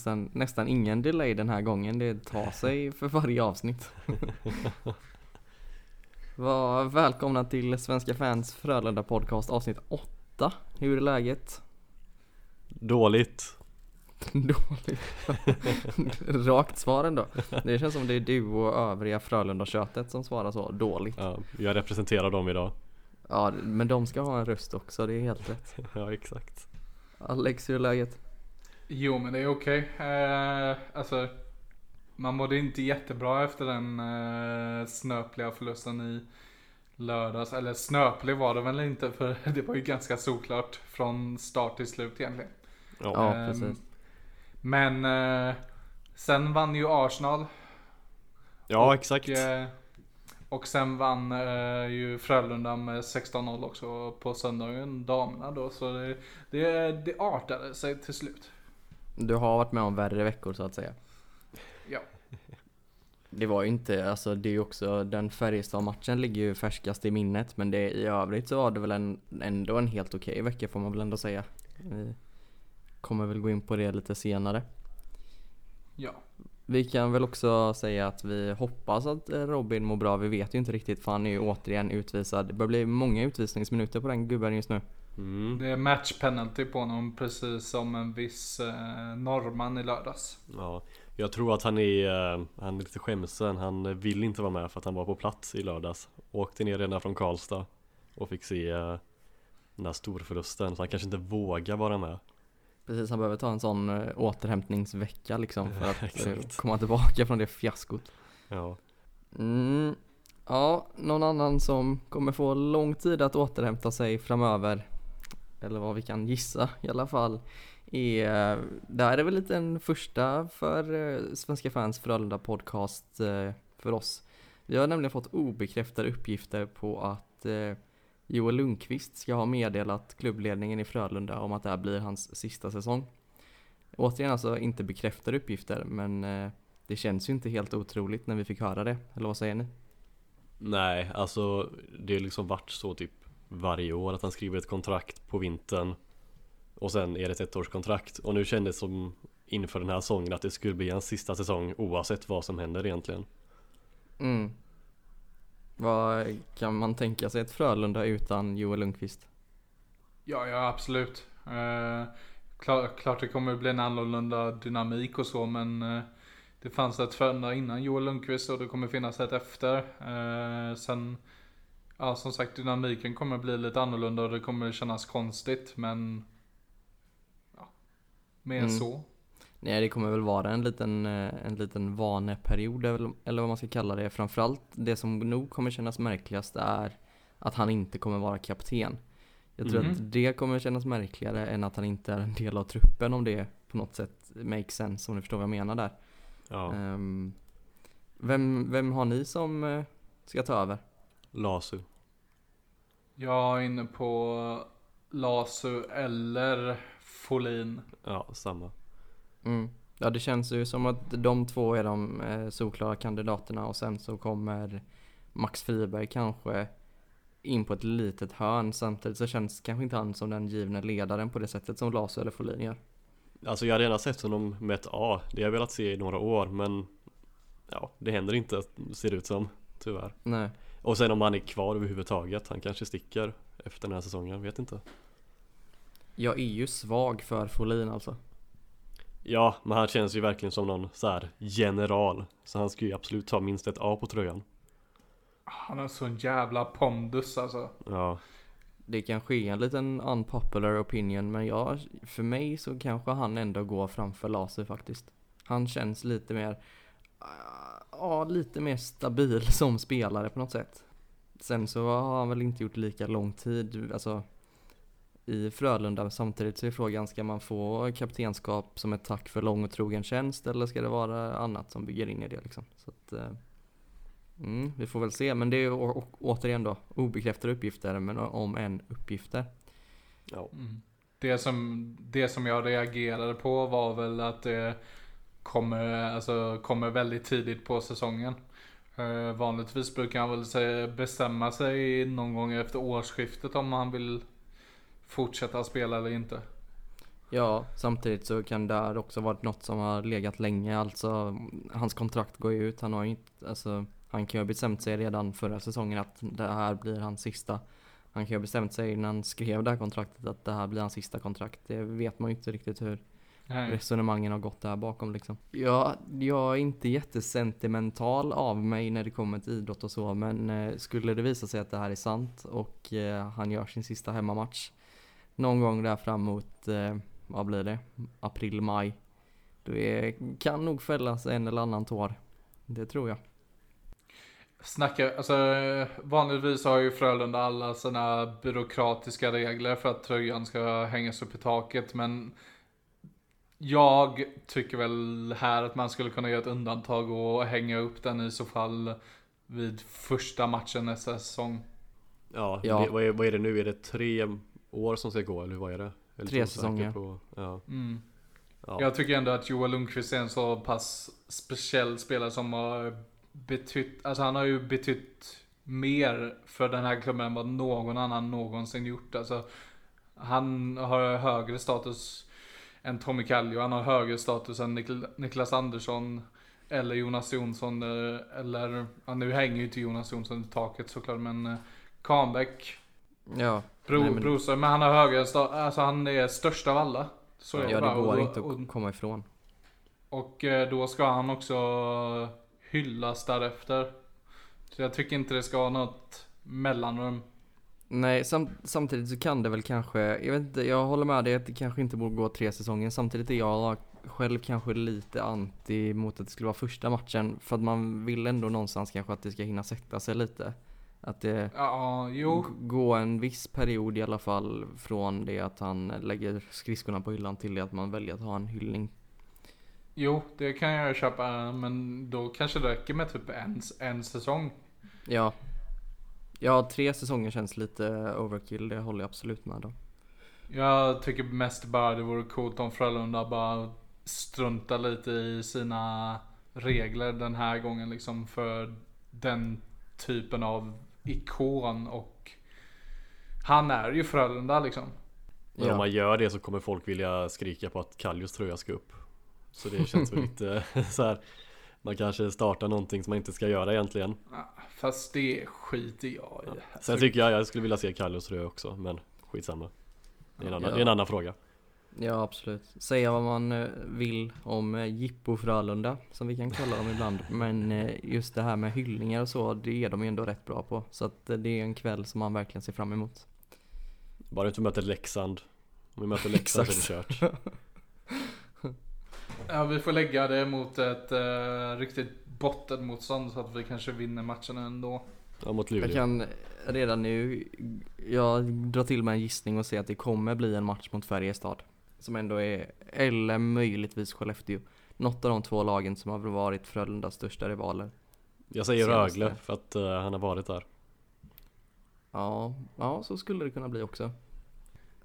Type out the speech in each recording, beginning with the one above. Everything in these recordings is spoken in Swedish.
nästan, nästan ingen delay den här gången. Det tar sig för varje avsnitt. Var välkomna till Svenska fans Frölunda podcast avsnitt 8. Hur är läget? Dåligt. Dåligt. Rakt svar ändå. Det känns som det är du och övriga Frölunda-köttet som svarar så dåligt. Ja, jag representerar dem idag. Ja men de ska ha en röst också, det är helt rätt. Ja, exakt. Alex, hur är läget? Jo men det är okej. Eh, alltså, man mådde inte jättebra efter den eh, snöpliga förlusten i lördags. Eller snöplig var det väl inte för det var ju ganska såklart från start till slut egentligen. Ja, Ja Ehm, precis. Men eh, sen vann ju Arsenal. ja exakt. Och, eh, och sen vann eh, ju Frölunda med 16-0 också på söndagen, damerna då. Så det, det, det artade sig till slut. Du har varit med om värre veckor så att säga. Ja. Det var ju inte, alltså det är ju också, den Färjestad-matchen ligger ju färskast i minnet men det, i övrigt så var det väl en, ändå en helt okej vecka får man väl ändå säga. Vi kommer väl gå in på det lite senare. Ja. Vi kan väl också säga att vi hoppas att Robin mår bra, vi vet ju inte riktigt för han är ju återigen utvisad. Det börjar bli många utvisningsminuter på den gubben just nu. Mm. Det är match penalty på honom precis som en viss eh, norrman i lördags. Ja, jag tror att han är, eh, han är lite skämsen. Han vill inte vara med för att han var på plats i lördags. Åkte ner redan från Karlstad och fick se eh, den här storförlusten. Så han kanske inte vågar vara med. Precis, han behöver ta en sån eh, återhämtningsvecka liksom för att eh, komma tillbaka från det fiaskot. Ja, Mm. Ja, någon annan som kommer få lång tid att återhämta sig framöver, eller vad vi kan gissa i alla fall, är, det här är väl lite en första för eh, Svenska fans Frölunda podcast eh, för oss. Vi har nämligen fått obekräftade uppgifter på att eh, Joel Lundqvist ska ha meddelat klubbledningen i Frölunda om att det här blir hans sista säsong. Återigen alltså inte bekräftade uppgifter, men det känns ju inte helt otroligt när vi fick höra det, eller vad säger ni? nej alltså det har liksom varit så typ varje år att han skriver ett kontrakt på vintern och sen är det ett ettårskontrakt och nu kändes det som inför den här säsongen att det skulle bli hans sista säsong oavsett vad som händer egentligen. Mm. Vad kan man tänka sig ett Frölunda utan Joel Lundqvist? Ja, ja absolut. Eh, klar, klart det kommer bli en annorlunda dynamik och så men eh, det fanns ett Frölunda innan Joel Lundqvist och det kommer finnas ett efter. Eh, sen, ja som sagt dynamiken kommer bli lite annorlunda och det kommer kännas konstigt men ja, mer Mm. så. Nej, det kommer väl vara en liten, eh, en liten vaneperiod eller eller vad man ska kalla det. Framförallt det som nog kommer kännas märkligast är att han inte kommer vara kapten. Jag tror Mhm. att det kommer kännas märkligare än att han inte är en del av truppen om det på något sätt makes sense om ni förstår vad jag menar där. Ja, Ehm, vem, vem har ni som eh, ska ta över? Lasu. Jag är inne på Lasu eller Folin. Ja, samma. Mm. Ja det känns ju som att de två är de eh, solklara kandidaterna och sen så kommer Max Friberg kanske in på ett litet hörn samtidigt så känns kanske inte han som den givna ledaren på det sättet som Lasu eller Folin gör. Alltså jag hade gärna sett honom med ett A. Det har jag velat se i några år men Ja, det händer inte ser det ut som Tyvärr. Nej. Och sen om han är kvar överhuvudtaget. Han kanske sticker efter den här säsongen, vet inte. Jag är ju svag för Folin alltså. Ja, men han känns ju verkligen som någon så här general. Så han ska ju absolut ta minst ett A på tröjan. Han har sån jävla pondus alltså. Ja, Det kanske är en liten unpopular opinion men jag, för mig så kanske han ändå går framför Lasu faktiskt. Han känns lite mer, ja lite mer stabil som spelare på något sätt. Sen så har han väl inte gjort lika lång tid, alltså i Frölunda. Samtidigt så är frågan, ska man få kaptenskap som ett tack för lång och trogen tjänst eller ska det vara annat som bygger in i det liksom? Så att, eh, mm, vi får väl se, men det är å- å- återigen då obekräftade uppgifter, men om en uppgifter. ja. Det som, det som jag reagerade på var väl att det kommer, alltså, kommer väldigt tidigt på säsongen. Eh, vanligtvis brukar han väl säga, bestämma sig någon gång efter årsskiftet om han vill fortsätta spela eller inte. Ja, samtidigt så kan det här också varit något som har legat länge. Alltså, hans kontrakt går ju ut. Han har inte, alltså, han kan ju ha bestämt sig redan förra säsongen att det här blir hans sista. Han kan ju ha bestämt sig innan han skrev det här kontraktet att det här blir hans sista kontrakt. Det vet man ju inte riktigt hur Nej. resonemangen har gått där bakom liksom. Jag, jag är inte jättesentimental av mig när det kommer till idrott och så, men eh, skulle det visa sig att det här är sant och eh, han gör sin sista hemmamatch någon gång där fram mot, eh, vad blir det, april, maj. Då är, kan nog fällas en eller annan tår. Det tror jag. Snacka, alltså vanligtvis har ju Frölunda alla sina byråkratiska regler för att tröjan ska hängas upp i taket men jag tycker väl här att man skulle kunna göra ett undantag och hänga upp den i så fall vid första matchen nästa säsong. Ja, Ja. Det, vad, är, vad är det nu? Är det tre år som ska gå eller vad är det? Är Tre osäker säsonger. På, ja. Mm. Ja. Jag tycker ändå att Joel Lundqvist är en så pass speciell spelare som har betytt, alltså han har ju betytt mer för den här klubben än vad någon annan någonsin gjort. Alltså, han har högre status än Tommy Kallio, han har högre status än Nikl- Niklas Andersson eller Jonas Jonsson eh, eller, ja, nu hänger ju inte Jonas Jonsson i taket såklart men eh, Kahnbäck, Ja, Bro, Nej, men- Broström, men han har högre status, alltså han är störst av alla. Så är ja bara. det Och går då- inte och- att komma ifrån. och eh, då ska han också hyllas därefter. Så jag tycker inte det ska ha något mellanrum. Nej, sam samtidigt så kan det väl kanske, jag vet inte, jag håller med dig att det kanske inte borde gå tre säsonger. Samtidigt är jag själv kanske lite anti mot att det skulle vara första matchen. För att man vill ändå någonstans kanske att det ska hinna sätta sig lite. Att det Ja, jo. g- gå en viss period i alla fall från det att han lägger skridskorna på hyllan till det att man väljer att ha en hyllning. Jo, det kan jag köpa. Men då kanske det räcker med typ en, en säsong. Ja. Ja, tre säsonger känns lite overkill, det håller jag absolut med om. Jag tycker mest bara det vore coolt om Frölunda bara struntar lite i sina regler den här gången liksom för den typen av ikon och han är ju Frölunda liksom. Men Ja. om man gör det så kommer folk vilja skrika på att Kallios tröja ska upp Så det känns väl lite så här. Man kanske startar någonting som man inte ska göra egentligen Ja, Fast det skiter jag i. Sen tycker jag jag skulle vilja se Kallios tröja också men skitsamma Det är en, annan, Ja. det är en annan fråga Ja absolut. Säga vad man eh, vill om eh, Jippo Frölunda som vi kan kalla dem ibland. Men eh, just det här med hyllningar och så, det är de ju ändå rätt bra på. Så att det är en kväll som man verkligen ser fram emot. Bara inte möter Leksand Om vi möter Leksand så är det kört Ja, vi får lägga det mot ett uh, riktigt bottenmotstånd så att vi kanske vinner matchen ändå. Ja mot Jag Luleå kan redan nu, jag drar till med en gissning och säga att det kommer bli en match mot Färjestad. Som ändå är, eller möjligtvis Skellefteå. Något av de två lagen som har varit Frölundas största rivaler. Jag säger Senaste. Rögle för att eh, han har varit där Ja, ja så skulle det kunna bli också.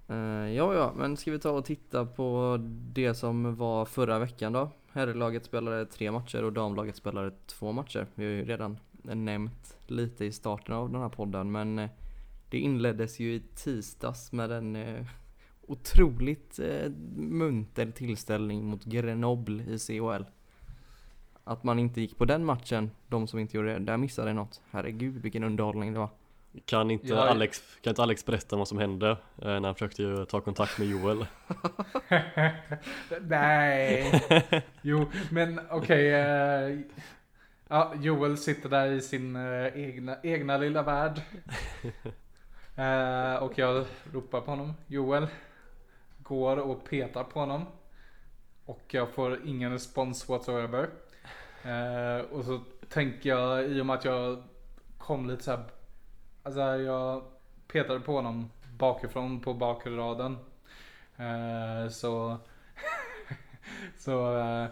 Eh, ja, ja, men ska vi ta och titta på det som var förra veckan då? Herrlaget spelade tre matcher och damlaget spelade två matcher. Vi har ju redan nämnt lite i starten av den här podden, men eh, det inleddes ju i tisdags med en eh, otroligt munter tillställning mot Grenoble i CHL. Att man inte gick på den matchen, de som inte gjorde det, där missade något. Herregud vilken underhållning det var. Kan inte, Ja. Alex, kan inte Alex berätta vad som hände eh, när han försökte ju ta kontakt med Joel? Nej. Jo, men okej. eh, ja, Joel sitter där i sin eh, egna, egna lilla värld. Eh, och jag ropar på honom. Joel. Går och petar på honom. Och jag får ingen respons whatsoever. Eh, och så tänker jag i och med att jag kom lite så här. Alltså jag petade på honom bakifrån på bakre raden. Eh, så så eh,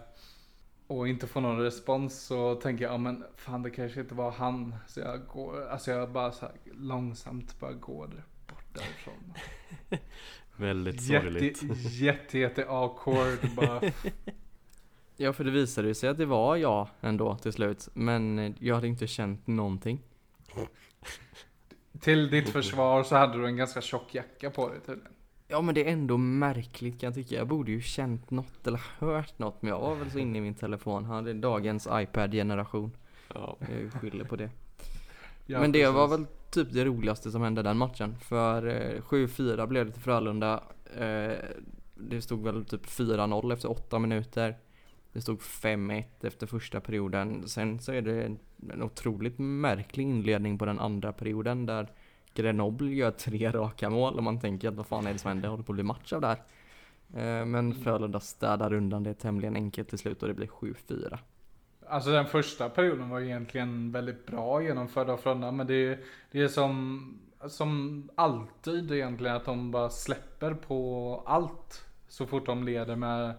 och inte får någon respons så tänker jag, ja men fan det kanske inte var han. Så jag går, alltså jag bara så här långsamt bara går bort därifrån. Väldigt Jätte, sorgligt jätte, jätte awkward bara. Ja, för det visade ju sig att det var jag ändå till slut. Men jag hade inte känt någonting. Till ditt försvar så hade du en ganska tjock jacka på dig tydligen. Ja men det är ändå märkligt kan jag tycka. Jag borde ju känt något eller hört något men jag var väl så inne i min telefon. Han är dagens iPad-generation. Ja. Jag skyller på det. Ja, men det precis. var väl typ det roligaste som hände den matchen. För eh, 7-4 blev det till Frölunda. Eh, det stod väl typ 4-0 efter 8 minuter. Det stod 5-1 efter första perioden. Sen så är det en, otroligt märklig inledning på den andra perioden där Grenoble gör tre raka mål och man tänker att vad fan är det som händer? Håller på att bli match av det här. Eh, men Frölunda städar undan det tämligen enkelt till slut och det blir 7-4. Alltså den första perioden var egentligen väldigt bra genomförd av Frölunda. Men det, det är som, som alltid egentligen att de bara släpper på allt. Så fort de leder med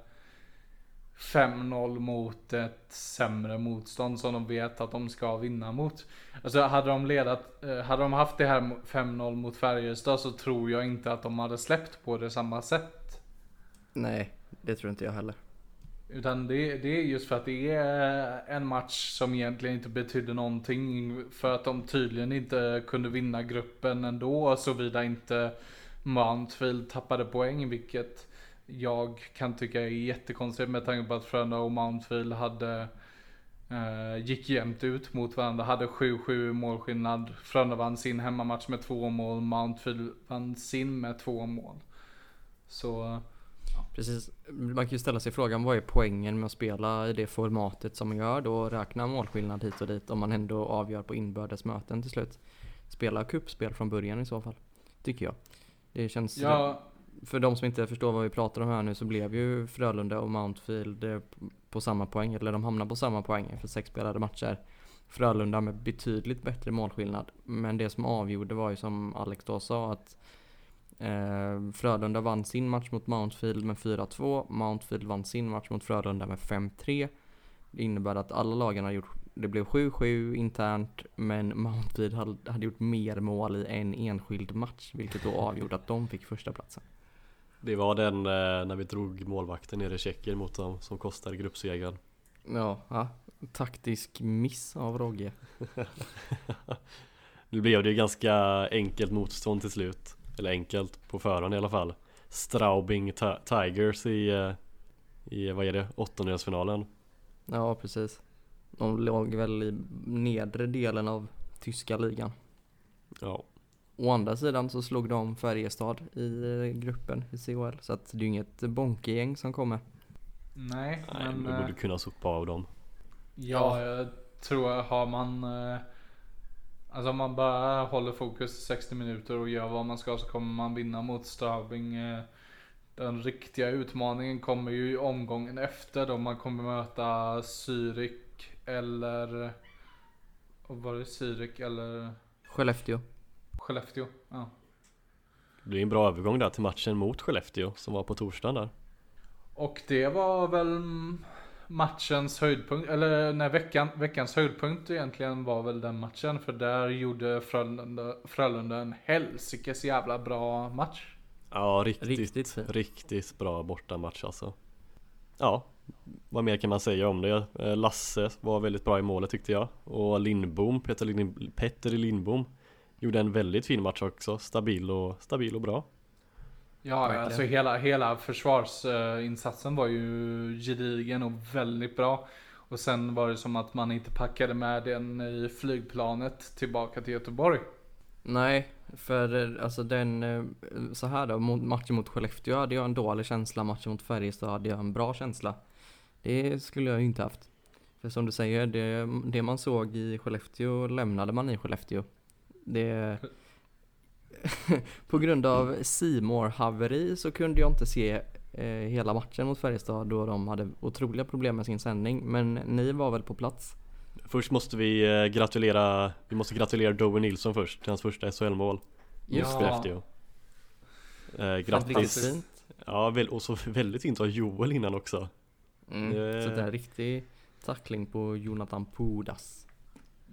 5-0 mot ett sämre motstånd som de vet att de ska vinna mot. Alltså hade de ledat, eh, hade de haft det här 5-0 mot Färjestad så tror jag inte att de hade släppt på det samma sätt. Nej, det tror inte jag heller. Utan det, det är just för att det är en match som egentligen inte betydde någonting. För att de tydligen inte kunde vinna gruppen ändå. Såvida inte Mountfield tappade poäng. Vilket jag kan tycka är jättekonstigt med tanke på att Frölunda och Mountfield hade eh, gick jämnt ut mot varandra. Hade 7-7 målskillnad. Frölunda vann sin hemmamatch med två mål. Mountfield vann sin med två mål. Så Precis. Man kan ju ställa sig frågan vad är poängen med att spela i det formatet som man gör då räkna målskillnad hit och dit om man ändå avgör på inbördes möten till slut. Spela kuppspel från början i så fall. Tycker jag. Det känns... ja, för de som inte förstår vad vi pratar om här nu så blev ju Frölunda och Mountfield eh, på samma poäng, eller de hamnade på samma poäng efter sex spelade matcher. Frölunda med betydligt bättre målskillnad. Men det som avgjorde var ju som Alex då sa att eh, Frölunda vann sin match mot Mountfield med 4-2. Mountfield vann sin match mot Frölunda med 5-3. Det innebär att alla lagen har gjort, det blev 7-7 internt men Mountfield hade, hade gjort mer mål i en enskild match vilket då avgjorde att de fick första platsen. Det var den eh, när vi drog målvakten nere i Tjeckien mot dem som kostade gruppsegern. Ja, ja, taktisk miss av Rogge. Nu blev det ju ganska enkelt motstånd till slut. Eller enkelt på förhand i alla fall. Straubing Ti- Tigers i, eh, i vad är det, åttondelsfinalen. Ja, precis. De låg väl i nedre delen av tyska ligan. Ja, Å andra sidan så slog de Färjestad i eh, gruppen i CHL. Så att det är ju inget Bonke-gäng som kommer. nej, nej, men... eh, borde kunna sopa av dem. Ja, jag tror har man eh, Alltså om man bara håller fokus i 60 minuter och gör vad man ska så kommer man vinna mot Straubing. eh. Den riktiga utmaningen kommer ju i omgången efter då man kommer möta Zürich eller var det Zürich eller Skellefteå. Skellefteå? Ja. Det blir en bra övergång där till matchen mot Skellefteå som var på torsdagen där. Och det var väl matchens höjdpunkt, eller nej veckan, veckans höjdpunkt egentligen var väl den matchen. För där gjorde Frölunda, Frölunda en helsikes jävla bra match. Ja, riktigt, Riktigt riktigt, bra bortamatch alltså. Ja, vad mer kan man säga om det? Eh, Lasse var väldigt bra i målet tyckte jag. Och Lindbom, Peter, Lind, Petter Lindbom gjorde en väldigt fin match också. Stabil och, stabil och bra. Ja, Verkligen. alltså hela, hela försvarsinsatsen var ju gedigen och väldigt bra. Och sen var det som att man inte packade med den i flygplanet tillbaka till Göteborg. Nej, för alltså den, eh, så här då, matchen mot Skellefteå hade jag en dålig känsla, matchen mot Färjestad hade jag en bra känsla. Det skulle jag ju inte haft. För som du säger, det, det man såg i Skellefteå lämnade man i Skellefteå. Det... på grund av Simor haveri så kunde jag inte se eh, hela matchen mot Färjestad då de hade otroliga problem med sin sändning. Men ni var väl på plats? Först måste vi eh, gratulera, vi måste gratulera Dover Nilsson först till hans första SHL-mål. Ja. Mot Skellefteå. Eh, grattis! fint. Ja, väl, och så väldigt fint av Joel innan också. Mm. Det- Så det är riktig tackling på Jonathan Pudas.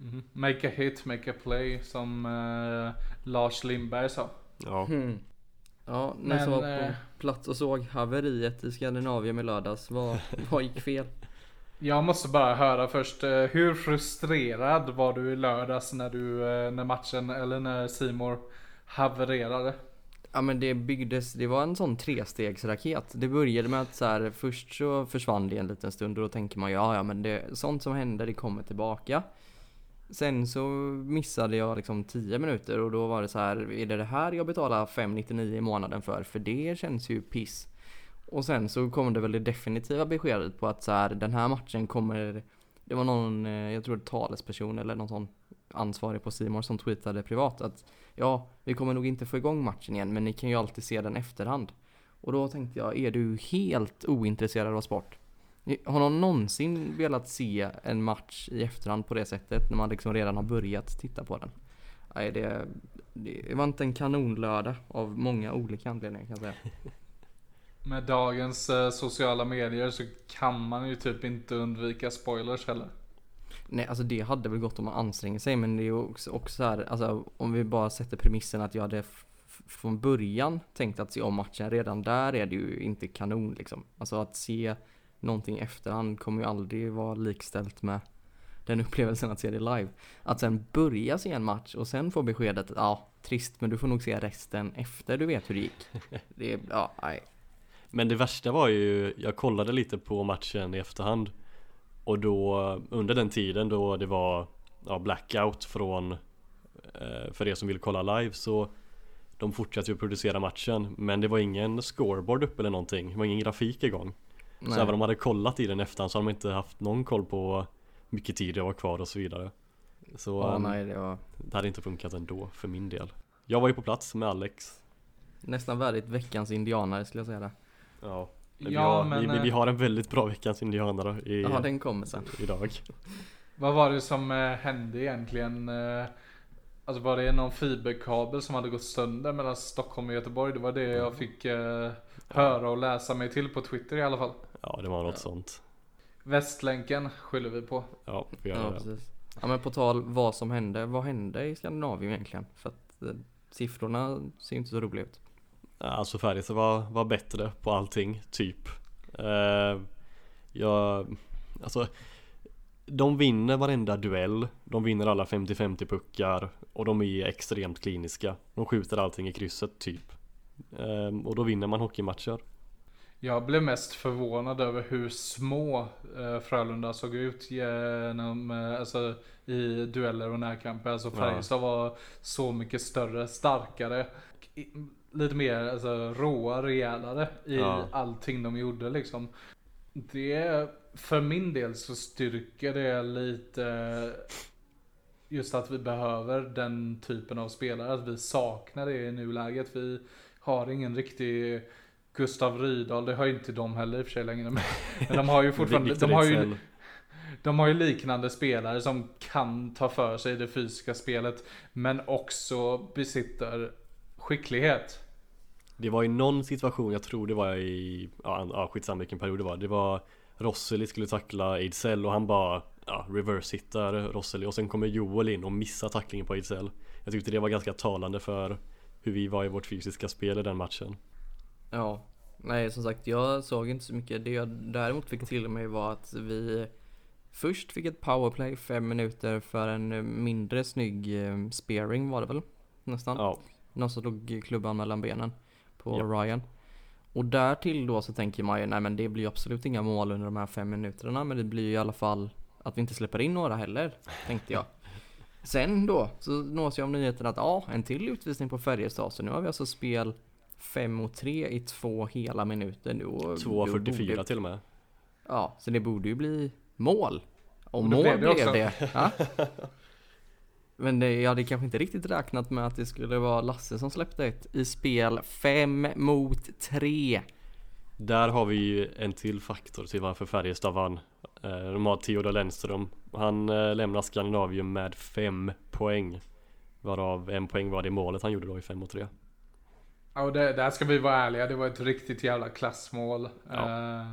Mhm. Make a hit, make a play som eh, Lars Lindberg sa. Ja, Hmm. Ja, ni Men, som var eh, på plats och såg haveriet i Skandinavien i lördags. Vad, vad gick fel? Jag måste bara höra först, eh, hur frustrerad var du i lördags när du, eh, när matchen, eller när Simor havererade? Ja men det byggdes, det var en sån trestegsraket. Det började med att så här, först så försvann det en liten stund och då tänker man ja ja men det, sånt som händer det kommer tillbaka. Sen så missade jag liksom 10 minuter och då var det så här, är det det här jag betalar 599 i månaden för? För det känns ju piss. Och sen så kom det väl det definitiva beskedet på att så här, den här matchen kommer Det var någon, eh, jag tror talesperson eller någon sån ansvarig på Simon som tweetade privat att Ja, vi kommer nog inte få igång matchen igen men ni kan ju alltid se den efterhand. Och då tänkte jag, är du helt ointresserad av sport? Har någon någonsin velat se en match i efterhand på det sättet när man liksom redan har börjat titta på den? Nej, det, det var inte en kanonlördag av många olika anledningar kan jag säga. Med dagens eh, sociala medier så kan man ju typ inte undvika spoilers heller. Nej, alltså det hade väl gått om man anstränger sig men det är ju också, också så här, alltså om vi bara sätter premissen att jag hade från början tänkt att se om matchen, redan där är det ju inte kanon liksom. Alltså att se någonting i efterhand kommer ju aldrig vara likställt med den upplevelsen att se det live. Att sen börja se en match och sen få beskedet att ja, trist men du får nog se resten efter du vet hur det gick. Det är, ja, nej. Men det värsta var ju, jag kollade lite på matchen i efterhand Och då, under den tiden då det var ja, blackout från eh, För er som vill kolla live så De fortsatte ju producera matchen Men det var ingen scoreboard uppe eller någonting Det var ingen grafik igång Så nej. även om de hade kollat i den efterhand så hade de inte haft någon koll på Hur mycket tid det var kvar och så vidare Så Ja, um, nej, det var det hade inte funkat ändå för min del Jag var ju på plats med Alex nästan värdigt veckans indianare skulle jag säga det. Ja men vi, Ja, har, men, vi, vi, eh, har en väldigt bra veckans indianare i, Ja, den kommer sen. idag Vad var det som eh, hände egentligen? Eh, Alltså var det någon fiberkabel som hade gått sönder mellan Stockholm och Göteborg? Det var det jag fick eh, höra och läsa mig till på Twitter i alla fall. Ja det var något sånt Västlänken skyller vi på. Ja, vi gör Ja, det. precis. Ja, men på tal vad som hände. Vad hände i Skandinavien egentligen? För att eh, siffrorna ser inte så roliga ut. Alltså Färjestad var, var bättre på allting, typ eh, Jag, alltså De vinner varenda duell De vinner alla 50-50 puckar Och de är extremt kliniska De skjuter allting i krysset, typ eh, Och då vinner man hockeymatcher Jag blev mest förvånad över hur små eh, Frölunda såg ut genom, eh, alltså, i dueller och närkamper. Alltså Ja. Färjestad var så mycket större, starkare, lite mer alltså, råa, rejälare i Ja. allting de gjorde liksom. Det, för min del så styrker det lite just att vi behöver den typen av spelare, att vi saknar det i nuläget. Vi har ingen riktig Gustav Rydahl, det har ju inte de heller i och för sig längre. Men men de har ju fortfarande, de har ju, de har ju liknande spelare som kan ta för sig det fysiska spelet. Men också besitter skicklighet. Det var i någon situation, jag tror det var i, ja skitsamma vilken period det var Det var Rosseli skulle tackla Ejdsell och han bara ja, reverse-hittar Rosseli och sen kommer Joel in och missar tacklingen på Ejdsell Jag tyckte det var ganska talande för hur vi var i vårt fysiska spel i den matchen Ja, nej som sagt jag såg inte så mycket. Det jag däremot fick till mig var att vi först fick ett powerplay fem minuter för en mindre snygg eh, spearing var det väl? Nästan. Ja, Någon som slog klubban mellan benen på Ja. Ryan. Och därtill då så tänker man ju, nej men det blir ju absolut inga mål under de här fem minuterna men det blir ju i alla fall att vi inte släpper in några heller, tänkte jag. Sen då så nås jag av nyheten att ja, en till utvisning på Färjestad så nu har vi alltså spel 5 mot 3 i två hela minuter. Då 2.44 borde- till och med Ja, så det borde ju bli mål. Och mål blev blev det det. Ja. Men det, jag hade kanske inte riktigt räknat med att det skulle vara Lasse som släppte ett i spel 5 mot 3. Där har vi ju en till faktor till varför Färjestad vann Eh, De har Theodor Lennström Han eh, lämnar Skandinavium med fem poäng Varav en poäng var det målet han gjorde då i 5 mot 3 Ja, och det, där ska vi vara ärliga, det var ett riktigt jävla klassmål. Ja. Eh,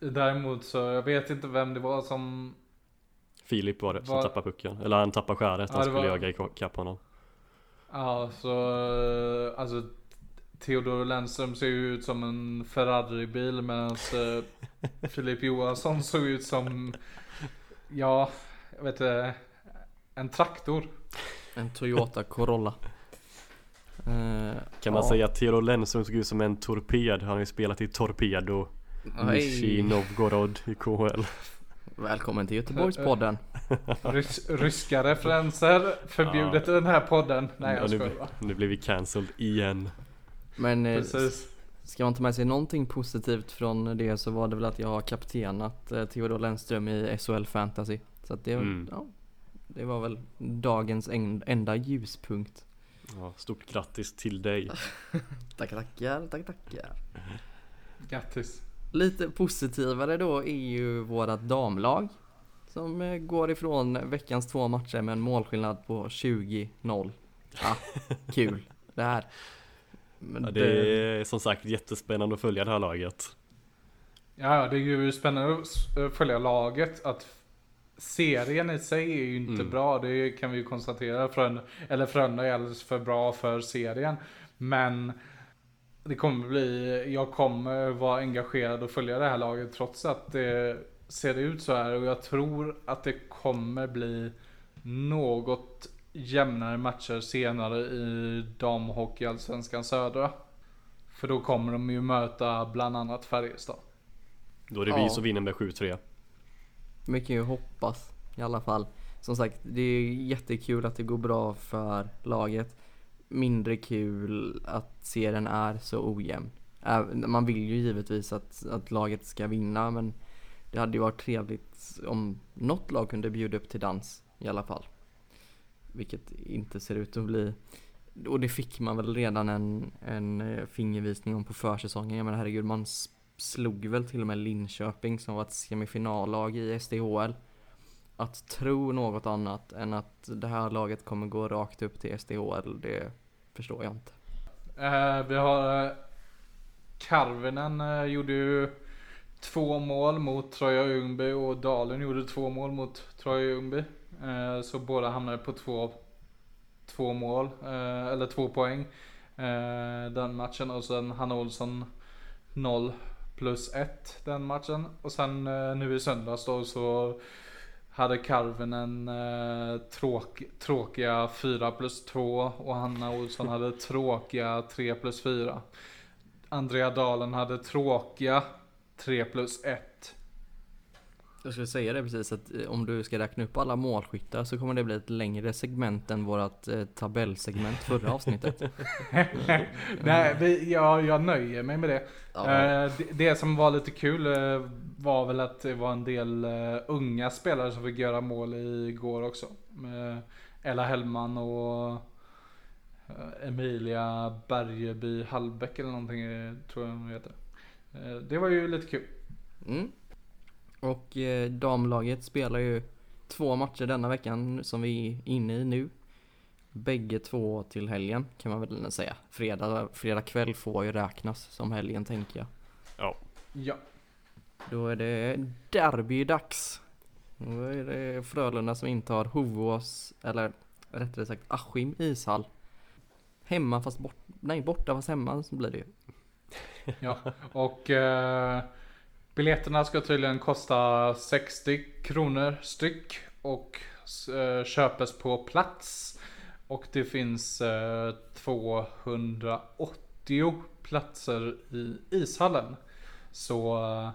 däremot så, jag vet inte vem det var som Filip var det som Var- tappade pucken Eller han tappade skäret, Ja, han skulle var- jaga ikapp honom Ja, så eh, alltså Theodor Lennström ser ju ut som en Ferrari-bil medan eh, Filip Johansson såg ut som, ja, jag vet inte, en traktor. En Toyota Corolla. Eh, Kan man ja. säga att Theodor Lennström såg ut som en torped? Han har ju spelat i Torpedo Nishi. Novgorod i KHL Välkommen till Göteborgspodden. Rys ryska referenser förbjudet i den här podden. Nej Ja, jag nu, skojar bara. nu blir vi cancelled igen Men eh, Precis. ska man ta med sig någonting positivt från det så var det väl att jag har kaptenat eh, Theodor Lennström i SHL Fantasy. Så att det, Mm. ja, det var väl dagens en, enda ljuspunkt. Ja, Stort grattis till dig Tackar, tackar, tackar, tackar. Grattis. Lite positivare då är ju vårat damlag. Som eh, går ifrån veckans två matcher med en målskillnad på 20-0. Ah, kul det här. Men ja, Det är som sagt jättespännande att följa det här laget Ja, det är ju spännande att följa laget. Att serien i sig är ju inte Mm. bra, det kan vi ju konstatera. Frölunda, eller Frölunda är alldeles för bra för serien. Men det kommer bli, jag kommer vara engagerad och följa det här laget trots att det ser ut så här. Och jag tror att det kommer bli något jämnare matcher senare i damhockeyallsvenskan södra. För då kommer de ju möta bland annat Färjestad. Då är det Ja. vi som vinner med 7-3 vi kan ju hoppas i alla fall. Som sagt, det är jättekul att det går bra för laget. Mindre kul att serien är så ojämn. Man vill ju givetvis att, att laget ska vinna men det hade ju varit trevligt om något lag kunde bjuda upp till dans i alla fall. Vilket inte ser ut att bli. Och det fick man väl redan en, en eh, fingervisning om på försäsongen. Jag menar herregud, man slog väl till och med Linköping som var ett semifinallag i SDHL. Att tro något annat än att det här laget kommer gå rakt upp till SDHL, det förstår jag inte. Eh, vi har eh, Karvinen eh, gjorde ju två mål mot Troja Ljungby och Dalen gjorde två mål mot Troja Ljungby. Eh, så båda hamnade på två, två mål, eh, eller två poäng. Eh, den matchen och sen Hanna Olsson 0 plus 1 den matchen. Och sen eh, nu i söndags då så hade Karvinen eh, tråk, tråkiga 4 plus 2 och Hanna Olsson hade tråkiga 3 plus 4. Andrea Dalen hade tråkiga 3 plus 1. Jag skulle säga det precis att eh, om du ska räkna upp alla målskyttar så kommer det bli ett längre segment än vårat eh, tabellsegment förra avsnittet. Nej, vi, jag, jag nöjer mig med det. Ja, Eh, det. Det som var lite kul eh, var väl att det var en del eh, unga spelare som fick göra mål igår också. Med Ella Hellman och Emilia Bergeby Hallbäck eller någonting tror jag hon heter. Det var ju lite kul. Mm. Och eh, damlaget spelar ju två matcher denna veckan som vi är inne i nu. Bägge två till helgen kan man väl säga. Fredag, fredag kväll får ju räknas som helgen tänker jag. Ja. Då är det derbydags. Då är det Frölunda som intar Hovås, eller rättare sagt Askim ishall. Hemma fast bort, nej borta fast hemma så blir det ju. Ja, och eh, biljetterna ska tydligen kosta 60 kronor styck och eh, köpes på plats. Och det finns eh, 280 platser i ishallen. Så eh,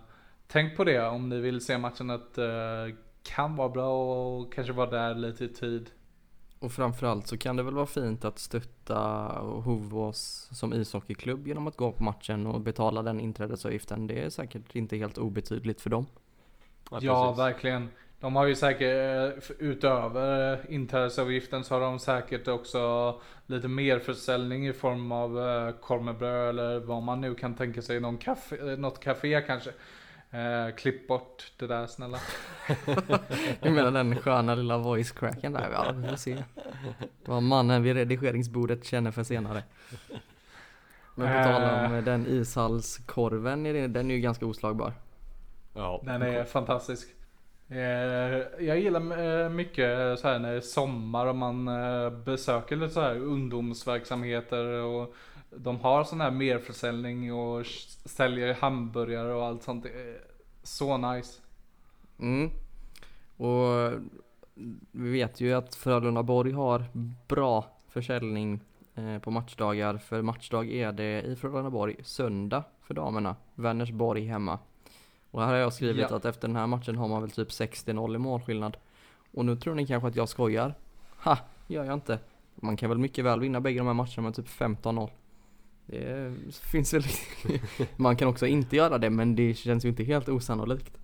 tänk på det om ni vill se matchen att det kan vara bra och kanske vara där lite i tid. Och framförallt så kan det väl vara fint att stötta Hovås som ishockeyklubb genom att gå på matchen och betala den inträdesavgiften. Det är säkert inte helt obetydligt för dem. Ja, precis. verkligen. De har ju säkert, eh, utöver inträdesavgiften så har de säkert också lite mer försäljning i form av eh, korv med bröd eller vad man nu kan tänka sig. Någon kaffe, eh, något café kanske. Eh, klipp bort det där snälla. Jag menar den sköna lilla voice cracken där. Ja, vi får se. Vad mannen vid redigeringsbordet känner för senare. Men på tal om Eh. den ishallskorven, är det- den är ju ganska oslagbar. Ja, Den är fantastisk. Eh, jag gillar eh, mycket så här när det är sommar och man besöker lite så här ungdomsverksamheter och de har sån här merförsäljning och säljer hamburgare och allt sånt. Så nice. Mm. Och vi vet ju att Frölunda Borg har bra försäljning eh, på matchdagar. För matchdag är det i Frölundaborg söndag för damerna. Vänersborg hemma. Och här har jag skrivit Ja. att efter den här matchen har man väl typ 60-0 i målskillnad. Och nu tror ni kanske att jag skojar. Ha, gör jag inte. Man kan väl mycket väl vinna bägge de här matcherna med typ 15-0. Det finns väl Man kan också inte göra det men det känns ju inte helt osannolikt.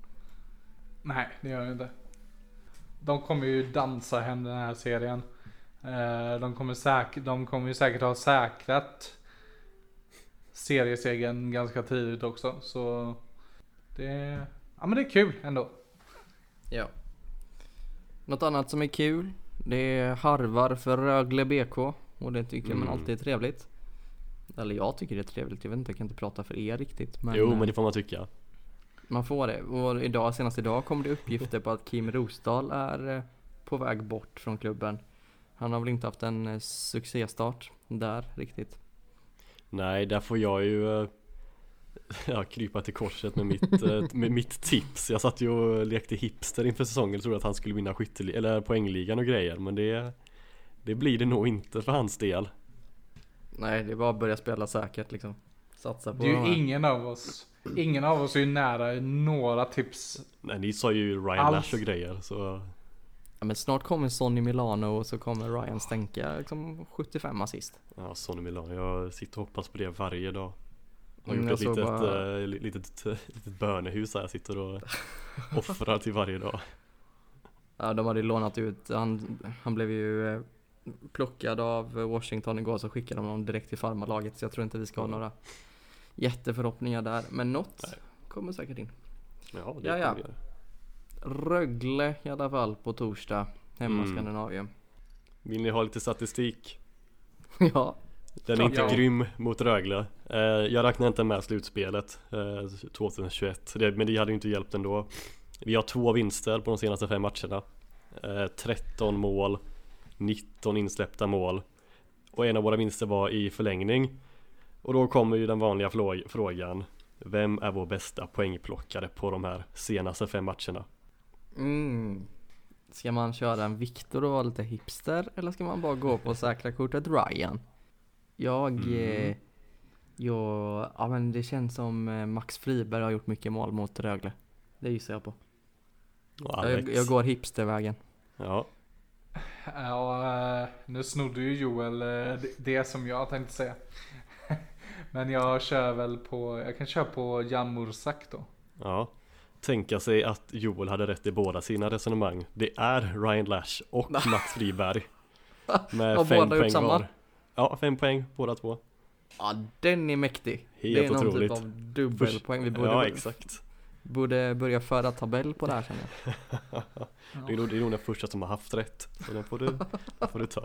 Nej, det gör det inte. De kommer ju dansa hem den här serien. Eh, De kommer, säk- de kommer ju säkert ha säkrat seriesegern ganska tidigt också. Så det, ja, men det är kul ändå. Ja. Något annat som är kul, det är harvar för Rögle BK och det tycker man Mm. alltid är trevligt. Eller jag tycker det är trevligt, jag vet inte, jag kan inte prata för er riktigt. Men, jo eh, men det får man tycka. man får det. Och idag, senast idag kom det uppgifter på att Kim Rosdahl är eh, på väg bort från klubben. Han har väl inte haft en eh, succéstart där riktigt. Nej, där får jag ju ja, krypa till korset med mitt, med mitt tips. Jag satt ju och lekte hipster inför säsongen och trodde att han skulle vinna eller poängligan och grejer. Men det, det blir det nog inte för hans del. Nej, det är bara att börja spela säkert liksom. Satsa på Det är ju ingen av oss. Ingen av oss är ju nära några tips. Nej, ni sa ju Ryan Alls. Lash och grejer så Ja, men snart kommer Sonny Milano och så kommer Ryan stänka liksom 75 assist. Ja, Sonny Milano. Jag sitter och hoppas på det varje dag. Har Mm, gjort jag ett litet, bara- eh, li- litet, litet bönehus här jag sitter och offrar till varje dag. Ja, de hade ju lånat ut, han, han blev ju eh, plockad av Washington igår så skickade de honom direkt till farmarlaget så jag tror inte vi ska ha några jätteförhoppningar där. Men något Nej. kommer säkert in. Ja, det Ja, ja. kommer. Rögle i alla fall på torsdag, hemma i Mm. Skandinavien. Vill ni ha lite statistik? ja, Den är inte Ja. grym mot Rögle. Eh, jag räknar inte med slutspelet eh, 2021. Det, men det hade ju inte hjälpt ändå. Vi har två vinster på de senaste fem matcherna. Eh, 13 mål, 19 insläppta mål. Och en av våra vinster var i förlängning. Och då kommer ju den vanliga frågan. Vem är vår bästa poängplockare på de här senaste fem matcherna? mm. Ska man köra en Viktor och vara lite hipster eller ska man bara gå på säkra kortet Ryan? Jag, Mm. eh, jag, ja men det känns som eh, Max Friberg har gjort mycket mål mot Rögle. Det gissar jag på. Jag, jag går hipstervägen. Ja, Ja, eh, nu snodde ju Joel eh, det- som jag tänkte säga. Men jag kör väl på, jag kan köra på Jan Mursak då. Ja, tänka sig att Joel hade rätt i båda sina resonemang. Det är Ryan Lash och Max Friberg. Med Har fem båda poäng samma? var. Ja, fem poäng båda två. Ja, den är mäktig. Helt det är någon otroligt. typ av dubbelpoäng. Vi borde, Ja, exakt. Borde börja föra tabell på det här känner jag. Det är, nog, det är nog den första som har haft rätt. Så den får du, den får du ta.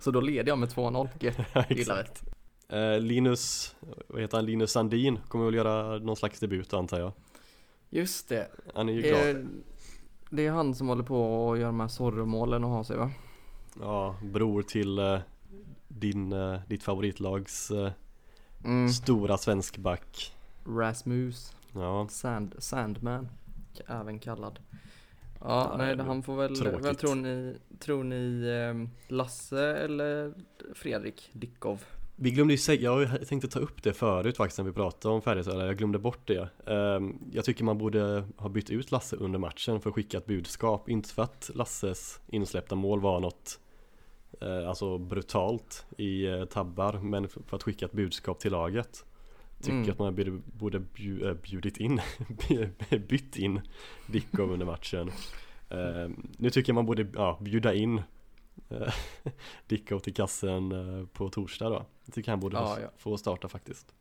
Så då leder jag med 2-0. Gött. Exakt. Eh, Linus, vad heter han? Linus Sandin kommer väl göra någon slags debut antar jag. Just det. Han är ju glad. Eh, det är han som håller på och gör de här Zorro-målen och har sig va? Ja, bror till eh, din, ditt favoritlags Mm. stora svenskback. Rasmus. Ja, Sand, Sandman. Även kallad. Ja, Ja, nej, han får väl, tråkigt. vad tror ni, tror ni ehm, Lasse eller Fredrik Dickov? Vi glömde ju säga, jag tänkte ta upp det förut faktiskt när vi pratade om Färjestad, jag glömde bort det. Ehm, Jag tycker man borde ha bytt ut Lasse under matchen för att skicka ett budskap. Inte för att Lasses insläppta mål var något eh, alltså brutalt i eh, tabbar, men för att skicka ett budskap till laget. Tycker Mm. att man borde, borde bju- eh, bjudit in, bytt in Dickov under matchen. Ehm, Nu tycker jag man borde ja, bjuda in eh, Dickov till kassen eh, på torsdag då. Jag tycker han borde Ja, få, ja. få starta faktiskt.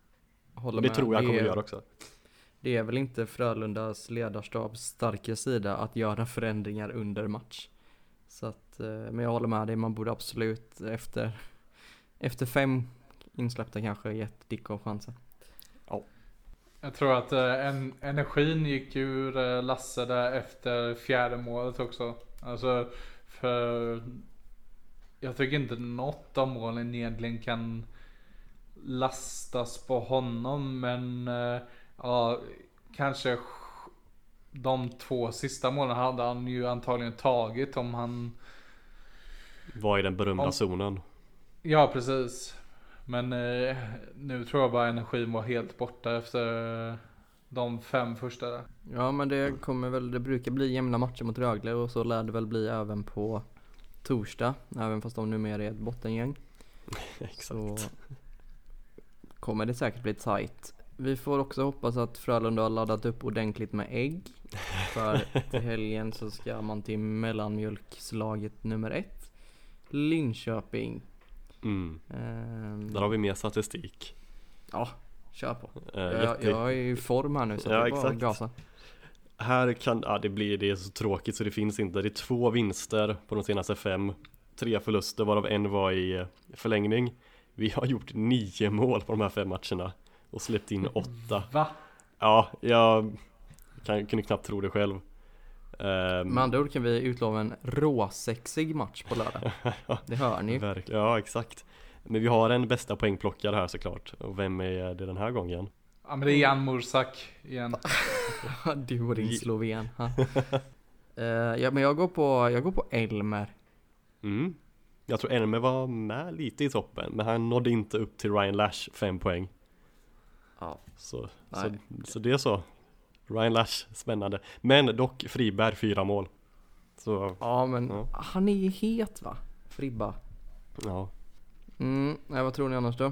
Håller det med. tror jag han kommer är- göra också. Det är väl inte Frölundas ledarstabs starka sida att göra förändringar under match. Så att, men jag håller med dig, man borde absolut efter, efter fem insläppta kanske gett Dickov chansen. Jag tror att eh, en, energin gick ur eh, Lasse där efter fjärde målet också. Alltså, för jag tycker inte något av målen egentligen kan lastas på honom. Men eh, ja, kanske de två sista målen hade han ju antagligen tagit om han Vad är den berömda Om- zonen? Ja, precis. Men eh, nu tror jag bara energin var helt borta efter eh, de fem första. där. Ja men det kommer väl, det brukar bli jämna matcher mot Rögle och så lär det väl bli även på torsdag. Även fast de numera är ett bottengäng. Exakt. Så kommer det säkert bli tight. Vi får också hoppas att Frölunda har laddat upp ordentligt med ägg. För till helgen så ska man till mellanmjölkslaget nummer ett. Linköping. Mm. Ehm, Där har vi mer statistik. Ja, kör på. Eh, Jag, jätte- jag är i form här nu så Ja, det är bara att gasa. Här kan, ja det blir, det är så tråkigt så det finns inte. Det är två vinster på de senaste fem. Tre förluster varav en var i eh, förlängning. Vi har gjort nio mål på de här fem matcherna. Och släppt in åtta. Va? Ja, jag kan, kunde knappt tro det själv. Ehm, Med andra ord kan vi utlova en råsexig match på lördag. Det hör ni. Verkligen, ja exakt. Men vi har en bästa poängplockare här såklart. Och vem är det den här gången? Ja men det är Jan Mursak igen. Du och din sloven. Eh, ja men jag går på, jag går på Elmer. Mm. Jag tror Elmer var med lite i toppen, men han nådde inte upp till Ryan Lash fem poäng. Ja. Så, så, så det är så. Ryan Lash, spännande. Men dock Friberg fyra mål. Så Ja men Ja. han är ju het va? Fribba. ja, Mm, nej, vad tror ni annars då?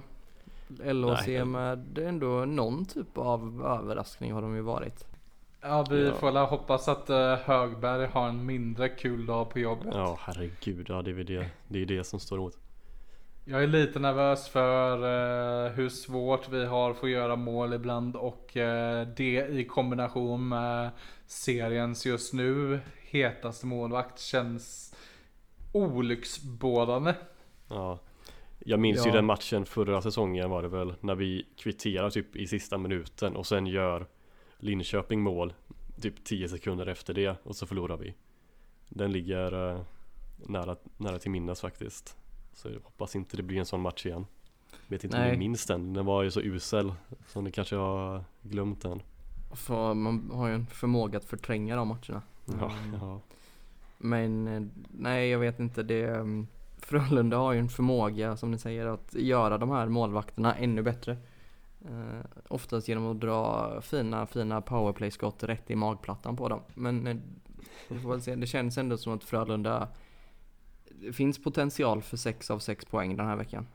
LHC Nej. med ändå någon typ av överraskning har de ju varit. Ja vi Ja. får väl hoppas att eh, Högberg har en mindre kul dag på jobbet. ja herregud, ja det är det, det, är det som står emot. Jag är lite nervös för eh, hur svårt vi har för att göra mål ibland och eh, det i kombination med seriens just nu hetaste målvakt känns olycksbådande. Ja. Jag minns ju Ja. den matchen förra säsongen var det väl när vi kvitterar typ i sista minuten och sen gör Linköping mål typ 10 sekunder efter det och så förlorar vi. Den ligger eh, nära, nära till minnes faktiskt. Så jag hoppas inte det blir en sån match igen. Vet inte om Nej. ni minns den, den var ju så usel. Så ni kanske har glömt den. För man har ju en förmåga att förtränga de matcherna. Ja, Mm. ja. Men eh, nej jag vet inte det. um, Frölunda har ju en förmåga som ni säger att göra de här målvakterna ännu bättre. Eh, oftast genom att dra fina, fina powerplay-skott rätt i magplattan på dem. Men eh. Det känns ändå som att Frölunda det finns potential för 6 av 6 poäng den här veckan.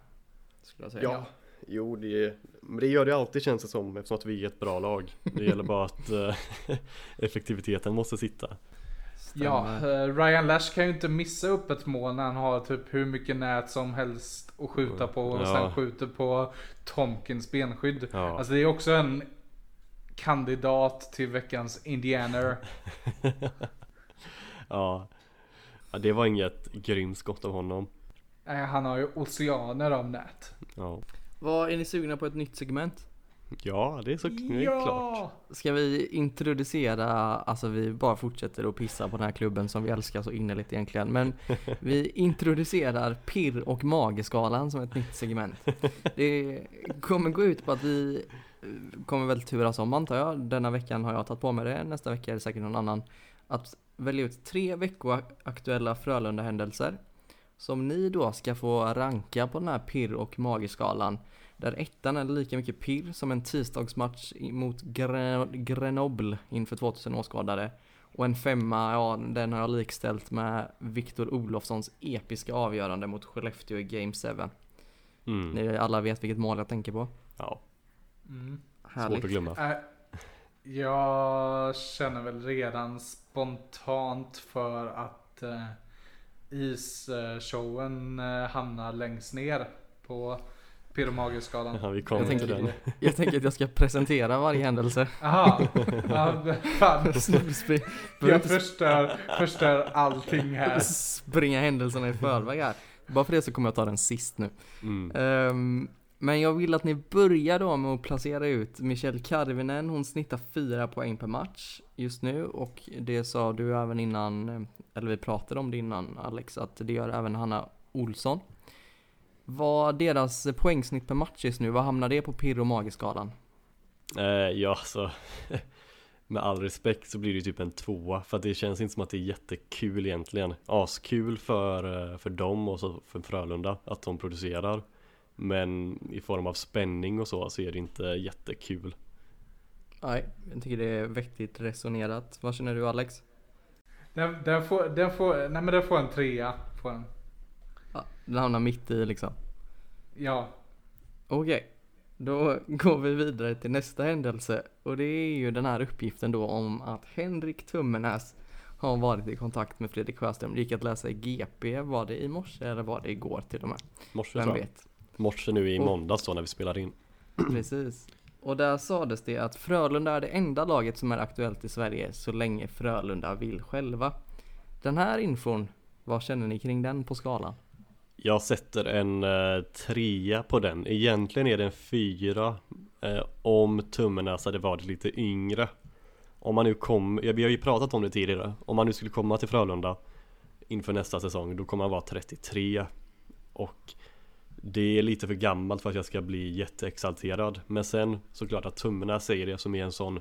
Skulle jag säga. Ja, jo det, men det gör det alltid känns det som eftersom att vi är ett bra lag. Det gäller bara att eh, effektiviteten måste sitta. Ja, Stämmer. eh, Ryan Lash kan ju inte missa upp ett mål när han har typ hur mycket nät som helst att skjuta på och Ja. sen skjuter på Tomkins benskydd. Ja. Alltså det är också en kandidat till veckans Indianer. ja. Ja, det var inget grymt skott av honom. Nej, han har ju oceaner av nät. Ja, Vad är ni sugna på ett nytt segment? ja det är så det är klart. Ska vi introducera, alltså vi bara fortsätter att pissa på den här klubben som vi älskar så innerligt egentligen. Men vi introducerar pirr och mageskalan som ett nytt segment. Det kommer gå ut på att vi eh, kommer väl turas om antar jag. Denna veckan har jag tagit på mig det, nästa vecka är det säkert någon annan. Att välja ut tre veckoaktuella Frölunda-händelser. Som ni då ska få ranka på den här pirr och mageskalan. Där ettan är lika mycket pirr som en tisdagsmatch mot Gre- Grenoble inför 2000 åskådare. Och en femma, ja den har jag likställt med Viktor Olofssons episka avgörande mot Skellefteå i Game 7. Mm. Ni alla vet vilket mål jag tänker på. Ja, Mm. svårt Härligt. att glömma. Äh, jag känner väl redan spontant för att eh, isshowen eh, hamnar längst ner på pyromagerskalan. Ja, vi kom Jag till tänker- den. Jag tänker att jag ska presentera varje händelse. Jaha, ja, fan. Jag förstör, förstör allting här. springa händelserna i förväg här. Bara för det så kommer jag ta den sist nu. Mm. Ehm, men jag vill att ni börjar då med att placera ut Michelle Karvinen. Hon snittar 4 poäng per match just nu och det sa du även innan, eller vi pratade om det innan Alex, att det gör även Hanna Olsson. Vad deras poängsnitt per match just nu, vad hamnar det på pirr och mageskalan? Eh, ja, så alltså, med all respekt så blir det ju typ en tvåa för att det känns inte som att det är jättekul egentligen Askul för, eh, för dem och så för Frölunda att de producerar men i form av spänning och så så är det inte jättekul Nej, jag tycker det är vettigt resonerat. Vad känner du Alex? Den, den, får, den, får, nej men den får en trea. Får den. Ja, den hamnar mitt i liksom. Ja. Okej, då går vi vidare till nästa händelse och det är ju den här uppgiften då om att Henrik Tummenäs har varit i kontakt med Fredrik Sjöström. Det gick att läsa i GP, var det i morse eller var det igår till och med? Morse Vem vet? Morse nu i Och- måndags då när vi spelar in Precis. Och där sades det att Frölunda är det enda laget som är aktuellt i Sverige så länge Frölunda vill själva. Den här infon, vad känner ni kring den på skalan? Jag sätter en eh, trea på den Egentligen är det en fyra eh, Om Tummenäs hade varit lite yngre Om man nu kom, ja, vi har ju pratat om det tidigare Om man nu skulle komma till Frölunda Inför nästa säsong, då kommer han vara 33 Och Det är lite för gammalt för att jag ska bli jätteexalterad Men sen såklart att Tummenäs säger det som är en sån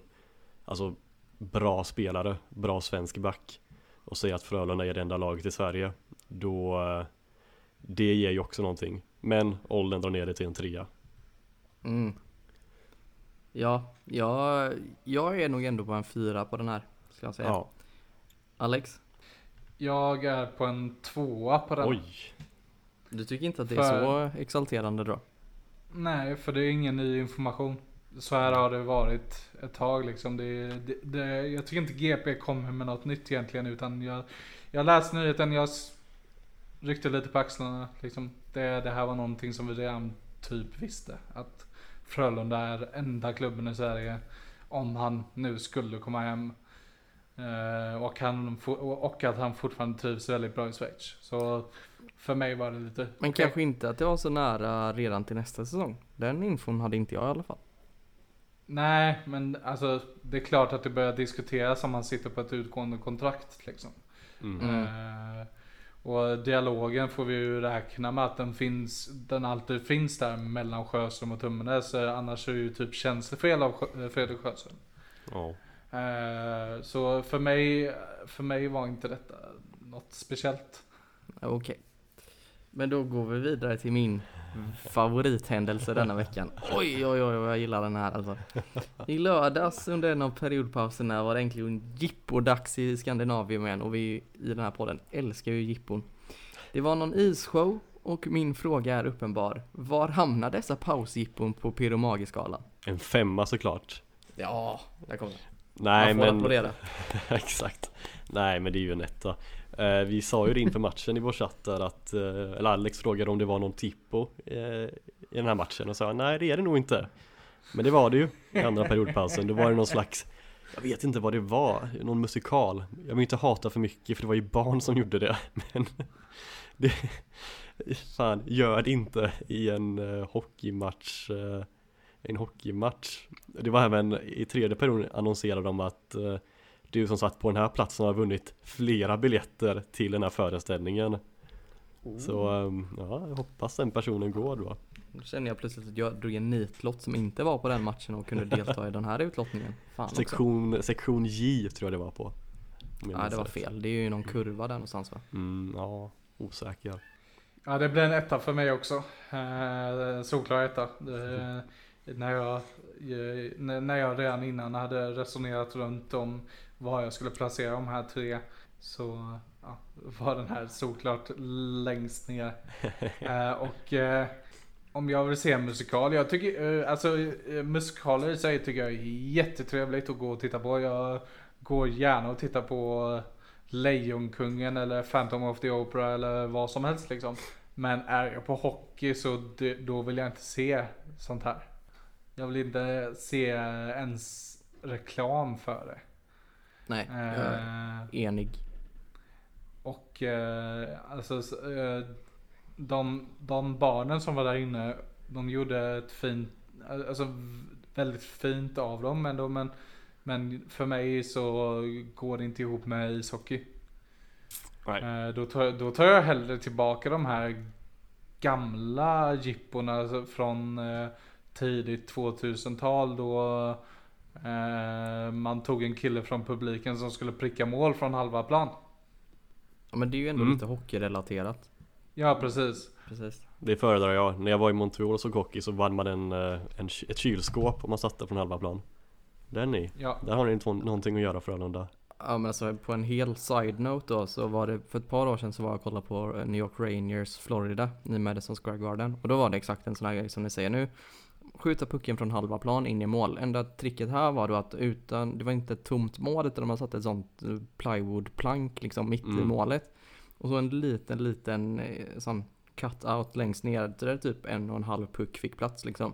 Alltså Bra spelare, bra svensk back Och säger att Frölunda är det enda laget i Sverige Då eh, det ger ju också någonting Men åldern drar ner det till en trea Mm. Ja, jag, jag är nog ändå på en fyra på den här, ska jag säga. Ja, Alex, Jag är på en tvåa på den. oj du tycker inte att det är För- så exalterande då? Nej, för det är ingen ny information. Så här har det varit ett tag liksom. Det, det, det, jag tycker inte GP kommer med något nytt egentligen utan jag, jag läste nyheten, jag ryckte lite på axlarna. Liksom. Det, det här var någonting som vi redan typ visste. Att Frölunda är enda klubben i Sverige om han nu skulle komma hem. Eh, och, han, och att han fortfarande trivs väldigt bra i Schweiz. Så för mig var det lite... Men okej. kanske inte att det var så nära redan till nästa säsong. Den infon hade inte jag i alla fall. Nej, men alltså det är klart att det börjar diskuteras om man sitter på ett utgående kontrakt liksom. mm. Eh, och dialogen får vi ju räkna med att den finns, den alltid finns där mellan Sjöström och Tummenäs. eh, Annars är det ju typ tjänstefel av Sjö- Fredrik Sjöström. Ja, Eh, så för mig, för mig var inte detta något speciellt. Okej. Men då går vi vidare till min favorithändelse denna veckan. Oj, oj, oj, jag gillar den här alltså. I lördags under en av periodpauserna var det äntligen jippo-dags i Skandinavien igen och vi i den här podden älskar ju jippon. Det var någon isshow och min fråga är uppenbar. Var hamnar dessa pausjippon på pyromagiskalan? en femma såklart Ja, där kom det. Nej Man får men applådera. Exakt. Nej men det är ju en etta. Eh, Vi sa ju det inför matchen i vår chatt där att eh, Eller Alex frågade om det var någon tippo eh, I den här matchen och sa nej det är det nog inte. Men det var det ju i andra periodpausen. Då var det någon slags Jag vet inte vad det var, någon musikal. Jag vill inte hata för mycket för det var ju barn som gjorde det. Men det, Fan, gör det inte i en hockeymatch En hockeymatch Det var även i tredje perioden annonserade de att eh, du som satt på den här platsen har vunnit flera biljetter till den här föreställningen Så ehm, ja, jag hoppas den personen går då Nu känner jag plötsligt att jag drog en nitlott som inte var på den matchen och kunde delta i den här utlottningen. Fan också. Sektion, sektion J tror jag det var på Nej minns det var fel, det är ju någon kurva där någonstans va? mm, Ja, osäker Ja det blir en etta för mig också. Eh, solklar etta. Det, när, jag, eh, när jag redan innan hade resonerat runt om var jag skulle placera de här tre. Så ja, var den här solklart längst ner. Eh, och eh, om jag vill se en musikal. Jag tycker, eh, alltså eh, musikaler i sig tycker jag är jättetrevligt att gå och titta på. Jag går gärna och tittar på Lejonkungen eller Phantom of the Opera eller vad som helst liksom. Men är jag på hockey så då vill jag inte se sånt här. Jag vill inte se ens reklam för det. Nej, jag är Eh, enig. och eh, alltså eh, de, de barnen som var där inne, de gjorde ett fint, alltså väldigt fint av dem. Men, de, men, men för mig så går det inte ihop med ishockey. Nej. Eh, då, tar, då tar jag hellre tillbaka de här gamla jipporna alltså från eh, tidigt 2000-tal då Eh, man tog en kille från publiken som skulle pricka mål från halva plan. Ja, men det är ju ändå Mm. lite hockeyrelaterat. Ja, precis. Precis. Det föredrar jag. När jag var i Montreal och såg hockey så vann man en, eh, en, ett kylskåp om man satte från halva plan. Där ni. Ja. Där har ni inte någonting att göra Frölunda. Ja men alltså på en hel side-note då så var det för ett par år sedan så var jag och kollade på eh, New York Rangers Florida i Madison Square Garden och då var det exakt en sån här grej som ni säger nu. Skjuta pucken från halva plan in i mål. Enda tricket här var då att utan, det var inte ett tomt mål utan man satte ett sånt plywoodplank liksom mitt i Mm. målet. Och så en liten, liten eh, sån cut-out längst ner där typ en och en halv puck fick plats liksom.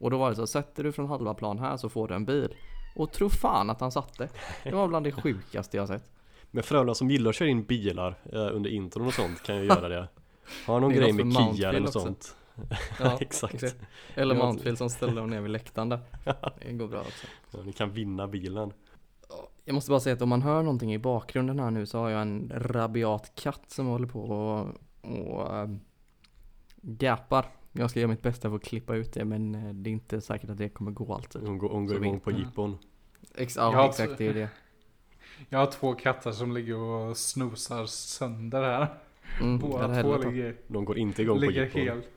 Och då var det så, sätter du från halva plan här så får du en bil. Och tro fan att han satte. Det var bland det sjukaste jag sett. Men Frölunda som gillar att köra in bilar eh, under intron och sånt kan ju göra det. Har någon grej med Kia eller något sånt. Ja, Exakt. Eller Mountfield som ställde dem ner vid läktaren där. Det går bra också. Ja, ni kan vinna bilen. Jag måste bara säga att om man hör någonting i bakgrunden här nu så har jag en rabiat katt som håller på och, och ähm, gapar. Jag ska göra mitt bästa för att klippa ut det men eh, det är inte säkert att det kommer gå alltid. Hon går, hon går igång på jippon. Ex ja, Jag exakt det är det. Jag har två katter som ligger och snosar sönder här. Mm, Båda två ligger, De går inte igång på ligger jippon. helt...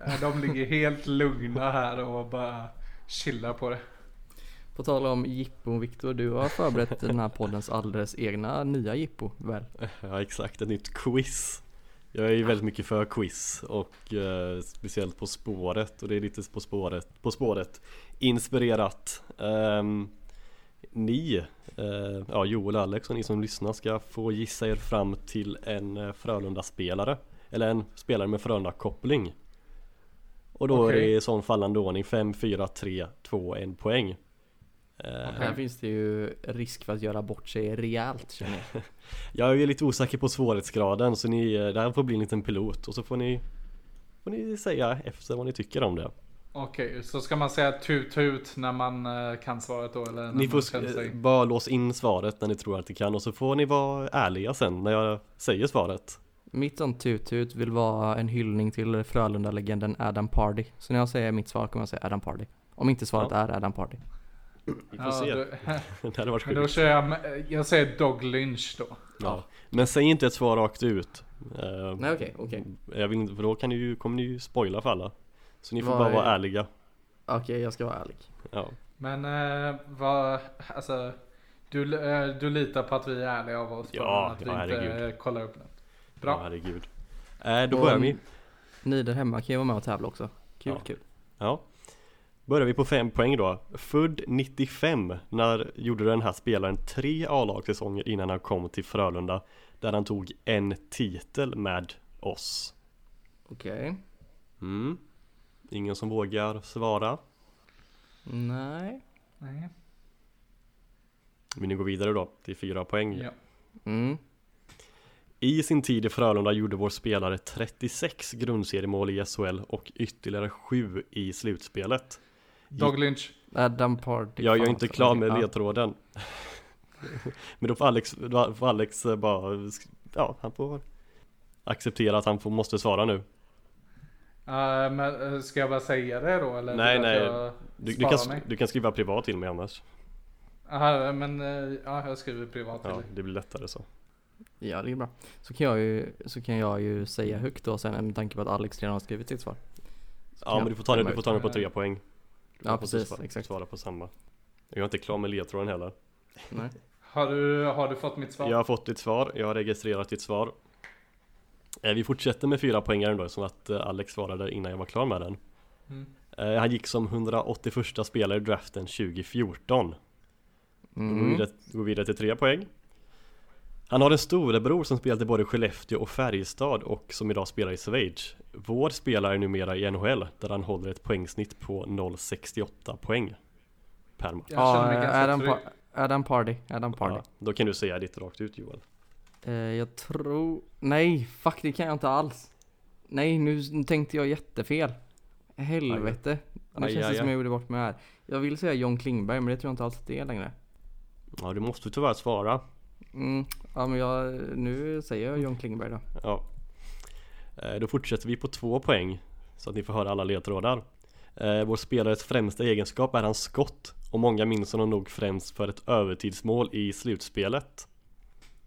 Ja, De ligger helt lugna här och bara chillar på det. På tal om jippo Viktor, du har förberett den här poddens alldeles egna nya jippo väl? Ja exakt, ett nytt quiz. Jag är ju väldigt mycket för quiz och eh, speciellt På spåret och det är lite På spåret, på spåret inspirerat. Ehm, ni, eh, ja Joel och Alex och ni som lyssnar ska få gissa er fram till en eh, Frölunda-spelare. Eller en spelare med Frölunda-koppling. Och då är Okej. det i sån fallande ordning 5, 4, 3, 2, 1 poäng. Eh, Här finns det ju risk för att göra bort sig rejält känner jag. Jag är lite osäker på svårighetsgraden så ni, eh, det här får bli en liten pilot och så får ni Får ni säga efter vad ni tycker om det Okej, så ska man säga tut tut när man eh, kan svaret då? Eller när Ni får bara låsa in svaret när ni tror att ni kan och så får ni vara ärliga sen när jag säger svaret Mitt sånt tut-tut vill vara en hyllning till Frölunda-legenden Adam Pardy. Så när jag säger mitt svar kommer jag säga Adam Pardy. Om inte svaret Ja. är Adam Pardy. Vi får Ja, se då, Det hade varit men då sjukt kör jag, jag säger Dog Lynch då. ja. Men säg inte ett svar rakt ut Eh, Nej okej, okej. Jag vill inte, för då kan ni ju, kommer ni ju spoila för alla Så ni får Vad bara är- vara ärliga Okej, jag ska vara ärlig. Ja, Men eh, vad, alltså. Du, eh, du litar på att vi är ärliga av oss? Ja, att vi ja, inte herregud. kollar upp något. ja Bra. herregud eh, Då Och börjar vi Ni där hemma kan ju vara med och tävla också. Kul, Ja. kul. Ja Börjar vi på 5 poäng då Född 95 När gjorde den här spelaren tre A-lagssäsonger innan han kom till Frölunda Där han tog en titel med oss Okej. mm. Ingen som vågar svara Nej. Nej. Vill ni gå vidare då till 4 poäng? Ja. Mm. I sin tid i Frölunda gjorde vår spelare 36 grundseriemål i SHL och ytterligare 7 i slutspelet Dog Lynch. Adam Pardy. Jag, jag är inte klar med ledtråden Men då får Alex, då får Alex bara Ja, han får acceptera att han får, måste svara nu Eh, men eh, ska jag bara säga det då eller? Nej, nej. du, du, kan, mig? du kan skriva privat till mig annars Aha, men eh, ja, jag skriver privat till Ja, dig. det blir lättare så Ja, det är bra. Så kan jag ju, så kan jag ju säga högt då sen med tanke på att Alex redan har skrivit sitt svar. Så Ja men du får ta, det- du får ta den på tre poäng Du Ja, precis, svara, exakt. svara på samma Jag är inte klar med ledtråden heller Nej. Har du, har du fått mitt svar? Jag har fått ditt svar, jag har registrerat ditt svar Eh, Vi fortsätter med fyra poängare då som att eh, Alex svarade innan jag var klar med den Mm. Eh, Han gick som 181 spelare i draften 2014 Då går vi Mm. vidare, går vi vidare till tre poäng Han har en storebror som spelat i både Skellefteå och Färjestad och som idag spelar i Schweiz Vår spelare är numera i NHL där han håller ett poängsnitt på 0,68 poäng Per match Ja, Adam, pa- Adam Pardy. Adam Pardy. ja, Då kan du säga ditt rakt ut Joel Eh, jag tror... Nej, fuck det kan jag inte alls. Nej, nu, nu tänkte jag jättefel. Helvete. Nu Aj, känns aj, det som aj. jag gjorde bort mig här. Jag vill säga John Klingberg, men det tror jag inte alls att det är längre. Ja du måste tyvärr svara Mm, ja men jag, nu säger jag John Klingberg då. Ja Eh, Då fortsätter vi på två poäng Så att ni får höra alla ledtrådar Eh, Vår spelares främsta egenskap är hans skott Och många minns honom nog främst för ett övertidsmål i slutspelet.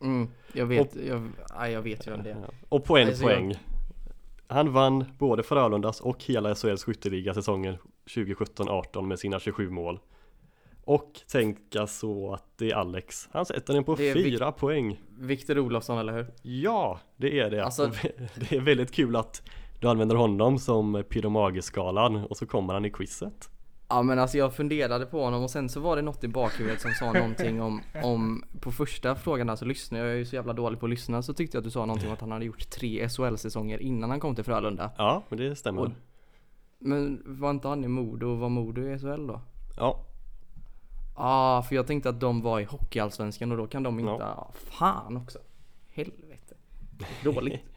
Mm, jag vet, jag, nej, jag vet ju om det. Och på en Alltså, jag- poäng. Han vann både Frölundas och hela SHLs skytteliga säsongen 2017-18 med sina 27 mål. Och tänka så att det är Alex. Han sätter den på fyra poäng. Viktor Olofsson, eller hur? Ja, det är det. Alltså- det är väldigt kul att du använder honom som pyromageskalan och så kommer han i quizet. Ja men alltså jag funderade på honom och sen så var det något i bakhuvudet som sa någonting om, om på första frågan där så lyssnade jag, jag är ju så jävla dålig på att lyssna så tyckte jag att du sa någonting om att han hade gjort tre SHL-säsonger innan han kom till Frölunda. Ja, men det stämmer. Och- Men var inte han i Modo och var Modo i SHL då? Ja, ah, för jag tänkte att de var i Hockeyallsvenskan och då kan de inte, Ja. ah, fan också. Helvete. Dåligt.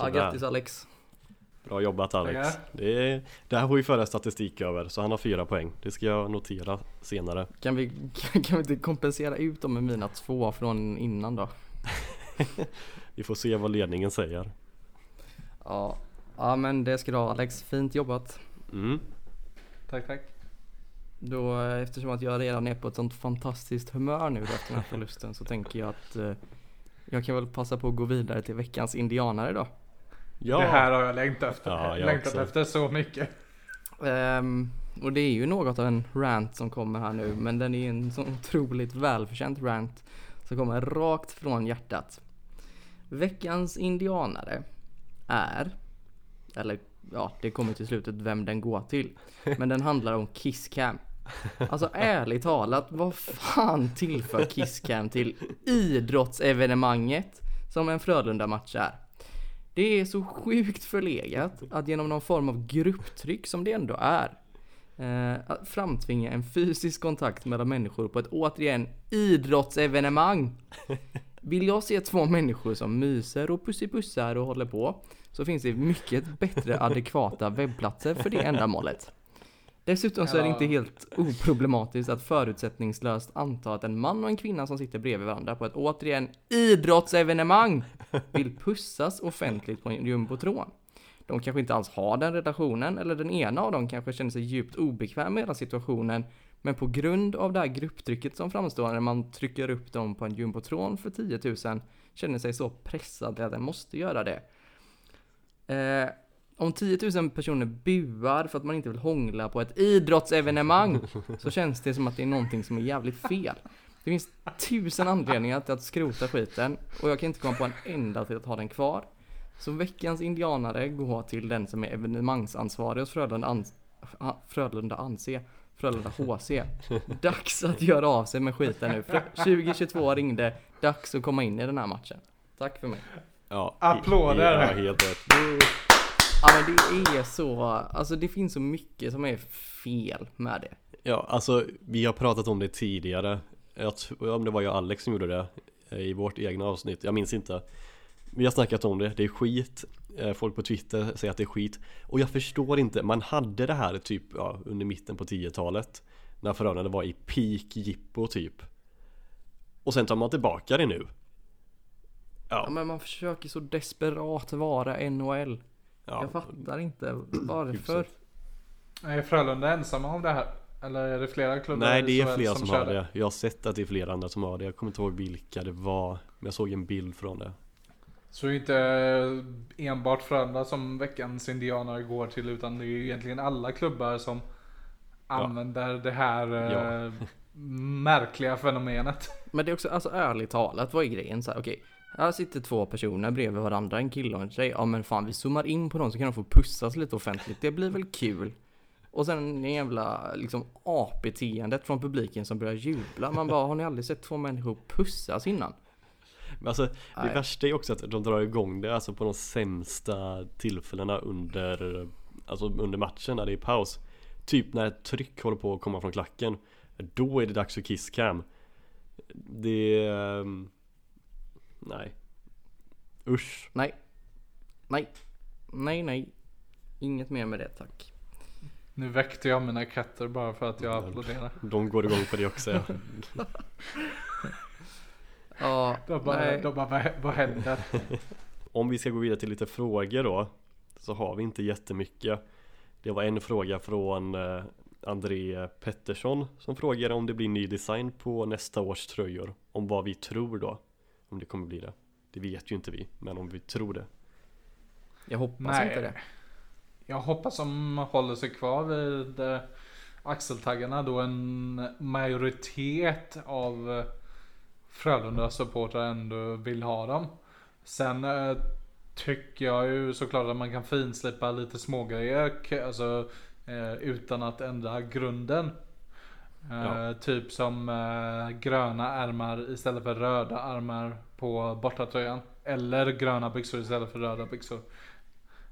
Ja Tyvärr. grattis Alex. bra jobbat Alex. Det, är, det här får vi föra statistik över, så han har fyra poäng. Det ska jag notera senare. Kan vi, kan vi inte kompensera ut dem med mina två från innan då? Vi får se vad ledningen säger. Ja, ja men det ska du ha Alex. Fint jobbat. Mm. Tack, tack. Då, eh, eftersom att jag redan är på ett sånt fantastiskt humör nu efter den här förlusten så tänker jag att eh, jag kan väl passa på att gå vidare till veckans indianare då. Ja, Det här har jag längtat efter. Ja, jag längtat också. efter så mycket. Ehm, och det är ju något av en rant som kommer här nu men den är en så otroligt välförtjänt rant som kommer rakt från hjärtat. Veckans indianare är, eller ja det kommer till slutet vem den går till, men den handlar om Kisscam. Alltså ärligt talat, vad fan tillför Kisscam till idrottsevenemanget som en Frölunda-match är? Det är så sjukt förlegat att genom någon form av grupptryck som det ändå är eh, att framtvinga en fysisk kontakt mellan människor på ett återigen idrottsevenemang. Vill jag se två människor som myser och pussipussar och håller på så finns det mycket bättre adekvata webbplatser för det ändamålet. Dessutom så är det inte helt oproblematiskt att förutsättningslöst anta att en man och en kvinna som sitter bredvid varandra på ett återigen idrottsevenemang vill pussas offentligt på en jumbotron. De kanske inte alls har den relationen, eller den ena av dem kanske känner sig djupt obekväm med hela situationen, men på grund av det här grupptrycket som framstår när man trycker upp dem på en jumbotron för 10 000 känner sig så pressad att den måste göra det. Eh, om 10 000 personer buar för att man inte vill hångla på ett idrottsevenemang så känns det som att det är någonting som är jävligt fel. Det finns tusen anledningar till att skrota skiten och jag kan inte komma på en enda till att ha den kvar. Så veckans indianare går till den som är evenemangsansvarig hos Frölunda, Ans- Frölunda Anse, Frölunda HC. Dags att göra av sig med skiten nu. Frö- 2022 ringde, dags att komma in i den här matchen. Tack för mig. ja, Applåder. Ja, helt rätt. Ja men det är så, alltså det finns så mycket som är fel med det. Ja, alltså vi har pratat om det tidigare. Jag tror, om det var jag och Alex som gjorde det eh, i vårt egna avsnitt, jag minns inte. Vi har snackat om det, det är skit. Eh, Folk på Twitter säger att det är skit. Och jag förstår inte, man hade det här typ ja, under mitten på 10-talet. När Frölunda var i peak jippo typ. Och sen tar man tillbaka det nu. Ja Ja, men man försöker så desperat vara NHL. Ja. Jag fattar inte varför. Är Frölunda ensamma om det här? Eller är det flera klubbar Nej det är flera som, kör har det. Jag har sett att det är flera andra som har det. Jag kommer inte ihåg vilka det var. Men jag såg en bild från det. Så det är inte enbart Frölunda som veckans indianare går till utan det är ju egentligen alla klubbar som använder det här Ja. eh, märkliga fenomenet. Men det är också, alltså ärligt talat, vad är grejen så här, okej. Här sitter två personer bredvid varandra, en kille och en tjej. Ja men fan vi zoomar in på dem så kan de få pussas lite offentligt. Det blir väl kul. Och sen en jävla liksom apbeteendet från publiken som börjar jubla. Man bara, har ni aldrig sett två människor pussas innan? Men alltså det Nej. värsta är också att de drar igång det alltså på de sämsta tillfällena under Alltså under matchen när det är paus Typ när ett tryck håller på att komma från klacken Då är det dags för kisscam Det ehm, Nej Usch Nej. Nej. Nej, nej. Inget mer med det tack. Nu väckte jag mina katter bara för att jag applåderar. De går igång på det också ja. Ja, De bara, nej. de bara vad, vad händer? Om vi ska gå vidare till lite frågor då Så har vi inte jättemycket Det var en fråga från eh, André Pettersson som frågar om det blir ny design på nästa års tröjor. Om vad vi tror då. Om det kommer bli det. Det vet ju inte vi, men om vi tror det. Jag hoppas Nej. inte det. Jag hoppas de håller sig kvar vid eh, axeltaggarna då en majoritet av eh, Frölunda-supportrar ändå vill ha dem. Sen eh, tycker jag ju såklart att man kan finslipa lite smågrejer alltså, utan att ändra grunden. Eh, Ja. Typ som eh, gröna ärmar istället för röda armar på bortatröjan. Eller gröna byxor istället för röda byxor.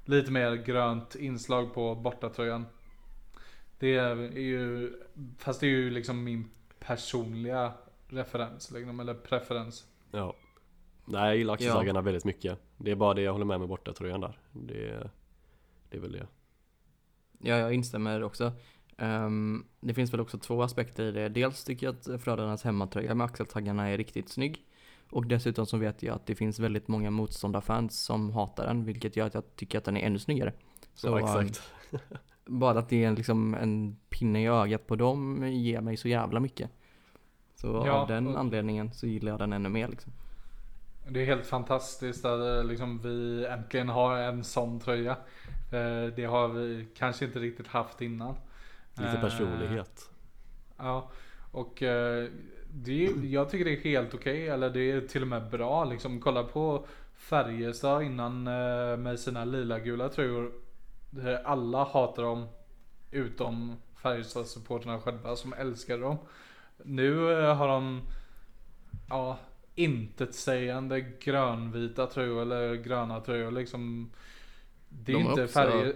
Lite mer grönt inslag på bortatröjan. Det är ju, fast det är ju liksom min personliga referens liksom, eller preferens. Ja. Nej, jag gillar axeltaggarna väldigt mycket. Det är bara det jag håller med med borta tröjan där. Det, det är väl det. Ja, jag instämmer också. Ehm, det finns väl också två aspekter i det. Dels tycker jag att Frölundas hemmatröja med axeltaggarna är riktigt snygg. Och dessutom så vet jag att det finns väldigt många motståndarfans som hatar den, vilket gör att jag tycker att den är ännu snyggare. Så ja, ehm, exakt. bara att det är en, liksom en pinne i ögat på dem ger mig så jävla mycket. Så Ja, av den och- anledningen så gillar jag den ännu mer liksom. Det är helt fantastiskt att eh, liksom, vi äntligen har en sån tröja. Eh, Det har vi kanske inte riktigt haft innan. Lite Eh, personlighet. Ja, och eh, det är, jag tycker det är helt okej, eller det är till och med bra. Liksom, kolla på Färjestad innan eh, med sina lila-gula tröjor. Där Alla hatar dem, utom Färjestad-supporterna själva som älskar dem. Nu har de, ja, intetsägande grönvita tröjor eller gröna tröjor liksom. Det är De inte också- färg,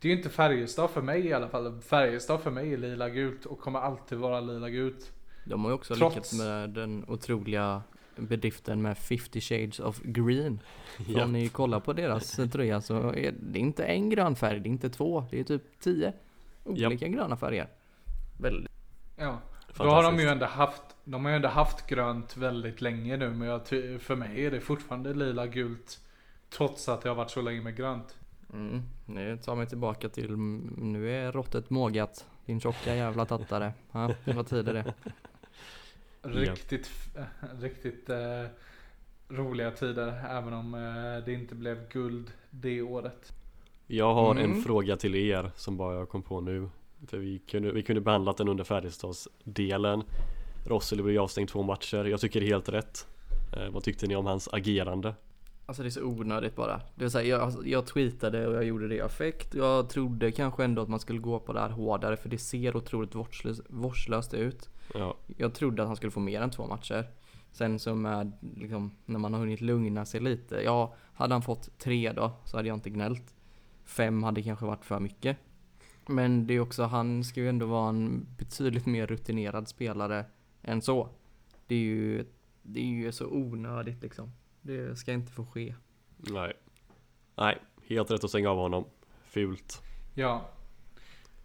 det är ju inte Färjestad för mig i alla fall. Färjestad för mig är lila gult och kommer alltid vara lila gult. De har ju också Trots- lyckats med den otroliga bedriften med 50 shades of green. Ja. om ni kollar på deras tröja så är det inte en grön färg, det är inte två, det är typ tio olika gröna färger. Väldigt. Ja, då har de ju ändå haft, de har ju ändå haft grönt väldigt länge nu men jag, för mig är det fortfarande lila gult. Trots att det har varit så länge med grönt. Mm, nu tar mig tillbaka till, nu är råttet mågat. Din tjocka jävla tattare. Ja, det var tider det. Riktigt, f- riktigt eh, roliga tider även om eh, det inte blev guld det året. Jag har en Mm. fråga till er som bara jag kom på nu. För vi kunde, vi kunde behandlat den under Färjestadsdelen. Rosseli blev avstängd två matcher. Jag tycker det är helt rätt. Eh, vad tyckte ni om hans agerande? Alltså det är så onödigt bara. Det vill säga, jag, jag tweetade och jag gjorde det i affekt. Jag trodde kanske ändå att man skulle gå på det här hårdare för det ser otroligt vårdslöst, vårdslöst ut. Ja, Jag trodde att han skulle få mer än två matcher. Sen så med, liksom, när man har hunnit lugna sig lite. Ja, hade han fått tre då så hade jag inte gnällt. Fem hade kanske varit för mycket. Men det är också, han ska ju ändå vara en betydligt mer rutinerad spelare än så. Det är ju, det är ju så onödigt liksom. Det ska inte få ske. nej. Nej, helt rätt att stänga av honom. Fult. Ja.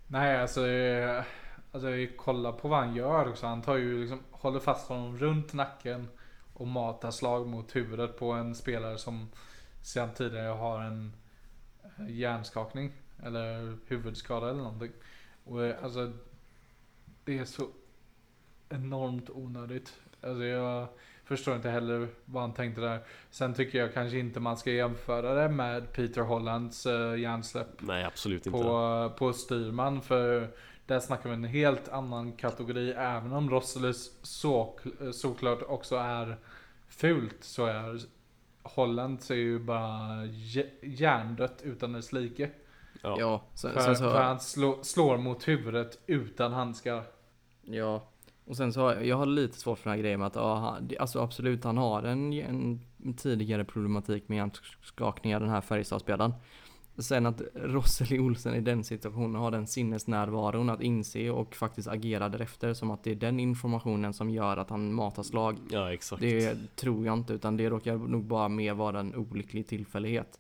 Nej alltså, eh, alltså kolla på vad han gör också. Han tar ju liksom, håller fast honom runt nacken och matar slag mot huvudet på en spelare som sedan tidigare har en eh, hjärnskakning eller huvudskada eller någonting. Och eh, alltså det är så enormt onödigt. Alltså jag förstår inte heller vad han tänkte där. Sen tycker jag kanske inte man ska jämföra det med Peter Hollands uh, hjärnsläpp Nej, absolut inte. på, på styrman för där snackar vi en helt annan kategori även om Rosselis så, såklart också är fult så är Holland så är ju bara hj- hjärndött utan dess like. Ja. Ja, sen, För, sen så... för han slå, slår mot huvudet utan handskar. Ja, och sen så har jag, jag har lite svårt för den här grejen med att det- alltså absolut han har en, en tidigare problematik med hjärnskakningar den här Färjestadspelaren. Sen att Rosseli Olsen i den situationen har den sinnesnärvaron att inse och faktiskt agera därefter som att det är den informationen som gör att han matar slag. Ja, exakt. Det tror jag inte utan det råkar nog bara mer vara en olycklig tillfällighet.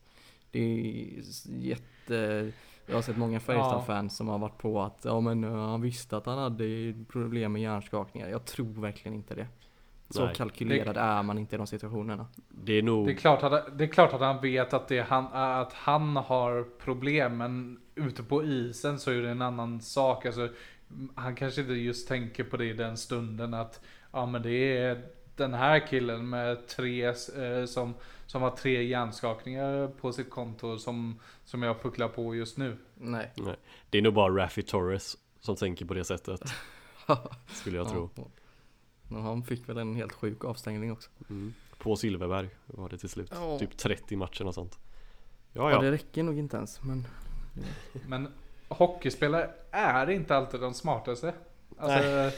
Det är jätte... Jag har sett många Färjestad-fans som har varit på att ja men eh, han visste att han hade problem med hjärnskakningar. Jag tror verkligen inte det. Så Nej. kalkylerad är man inte i de situationerna. Det är nog... Det är, klart att, det är klart att han vet att, det är han, att han har problem, men ute på isen så är det en annan sak. Alltså, han kanske inte just tänker på det i den stunden att ja men det är den här killen med tre eh, som, som har tre hjärnskakningar på sitt konto som, som jag pucklar på just nu. Nej. Nej. Det är nog bara Raffi Torres som tänker på det sättet. Skulle jag tro. Ja. Han fick väl en helt sjuk avstängning också. Mm. På Silverberg var det till slut. Ja. Typ 30 matcher och sånt. Ja, Ja, ja. det räcker nog inte ens men Men hockeyspelare är inte alltid de smartaste. Alltså,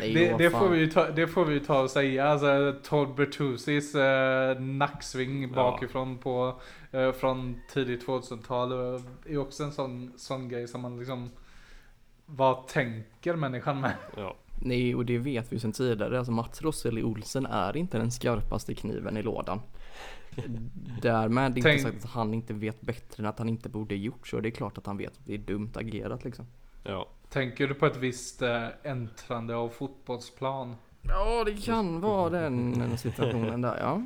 Nej, det, det, får vi ju ta, det får vi ju ta och säga. Alltså, Todd Bertuzis eh, nacksving bakifrån på, eh, från tidigt 2000-tal eh, är också en sån, sån grej som man liksom vad tänker människan med? ja. Nej, och det vet vi sedan tidigare. Alltså Mats Rosselli Olsen är inte den skarpaste kniven i lådan. Därmed inte Tänk- sagt att han inte vet bättre än att han inte borde gjort så. Det är klart att han vet att det är dumt agerat liksom. ja. Tänker du på ett visst eh, äntrande av fotbollsplan? Ja, det kan vara den den situationen där ja.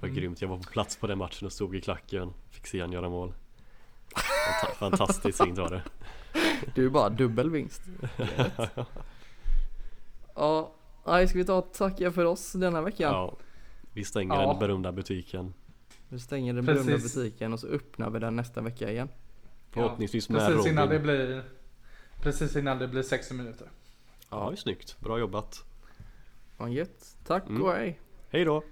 Vad Mm. grymt. Jag var på plats på den matchen och stod i klacken. Fick se han göra mål. Fanta- Fantastiskt fint var det. Du är bara dubbel vinst. Ja, ska vi ta och tacka för oss denna veckan? Ja. Vi stänger Ja. den berömda butiken. Vi stänger den berömda butiken och så öppnar vi den nästa vecka igen. Förhoppningsvis med precis innan det Robin. blir Precis innan det blir 60 minuter. Ja, det är snyggt. Bra jobbat. Ja, gött. Tack Mm. och hej. Hej då!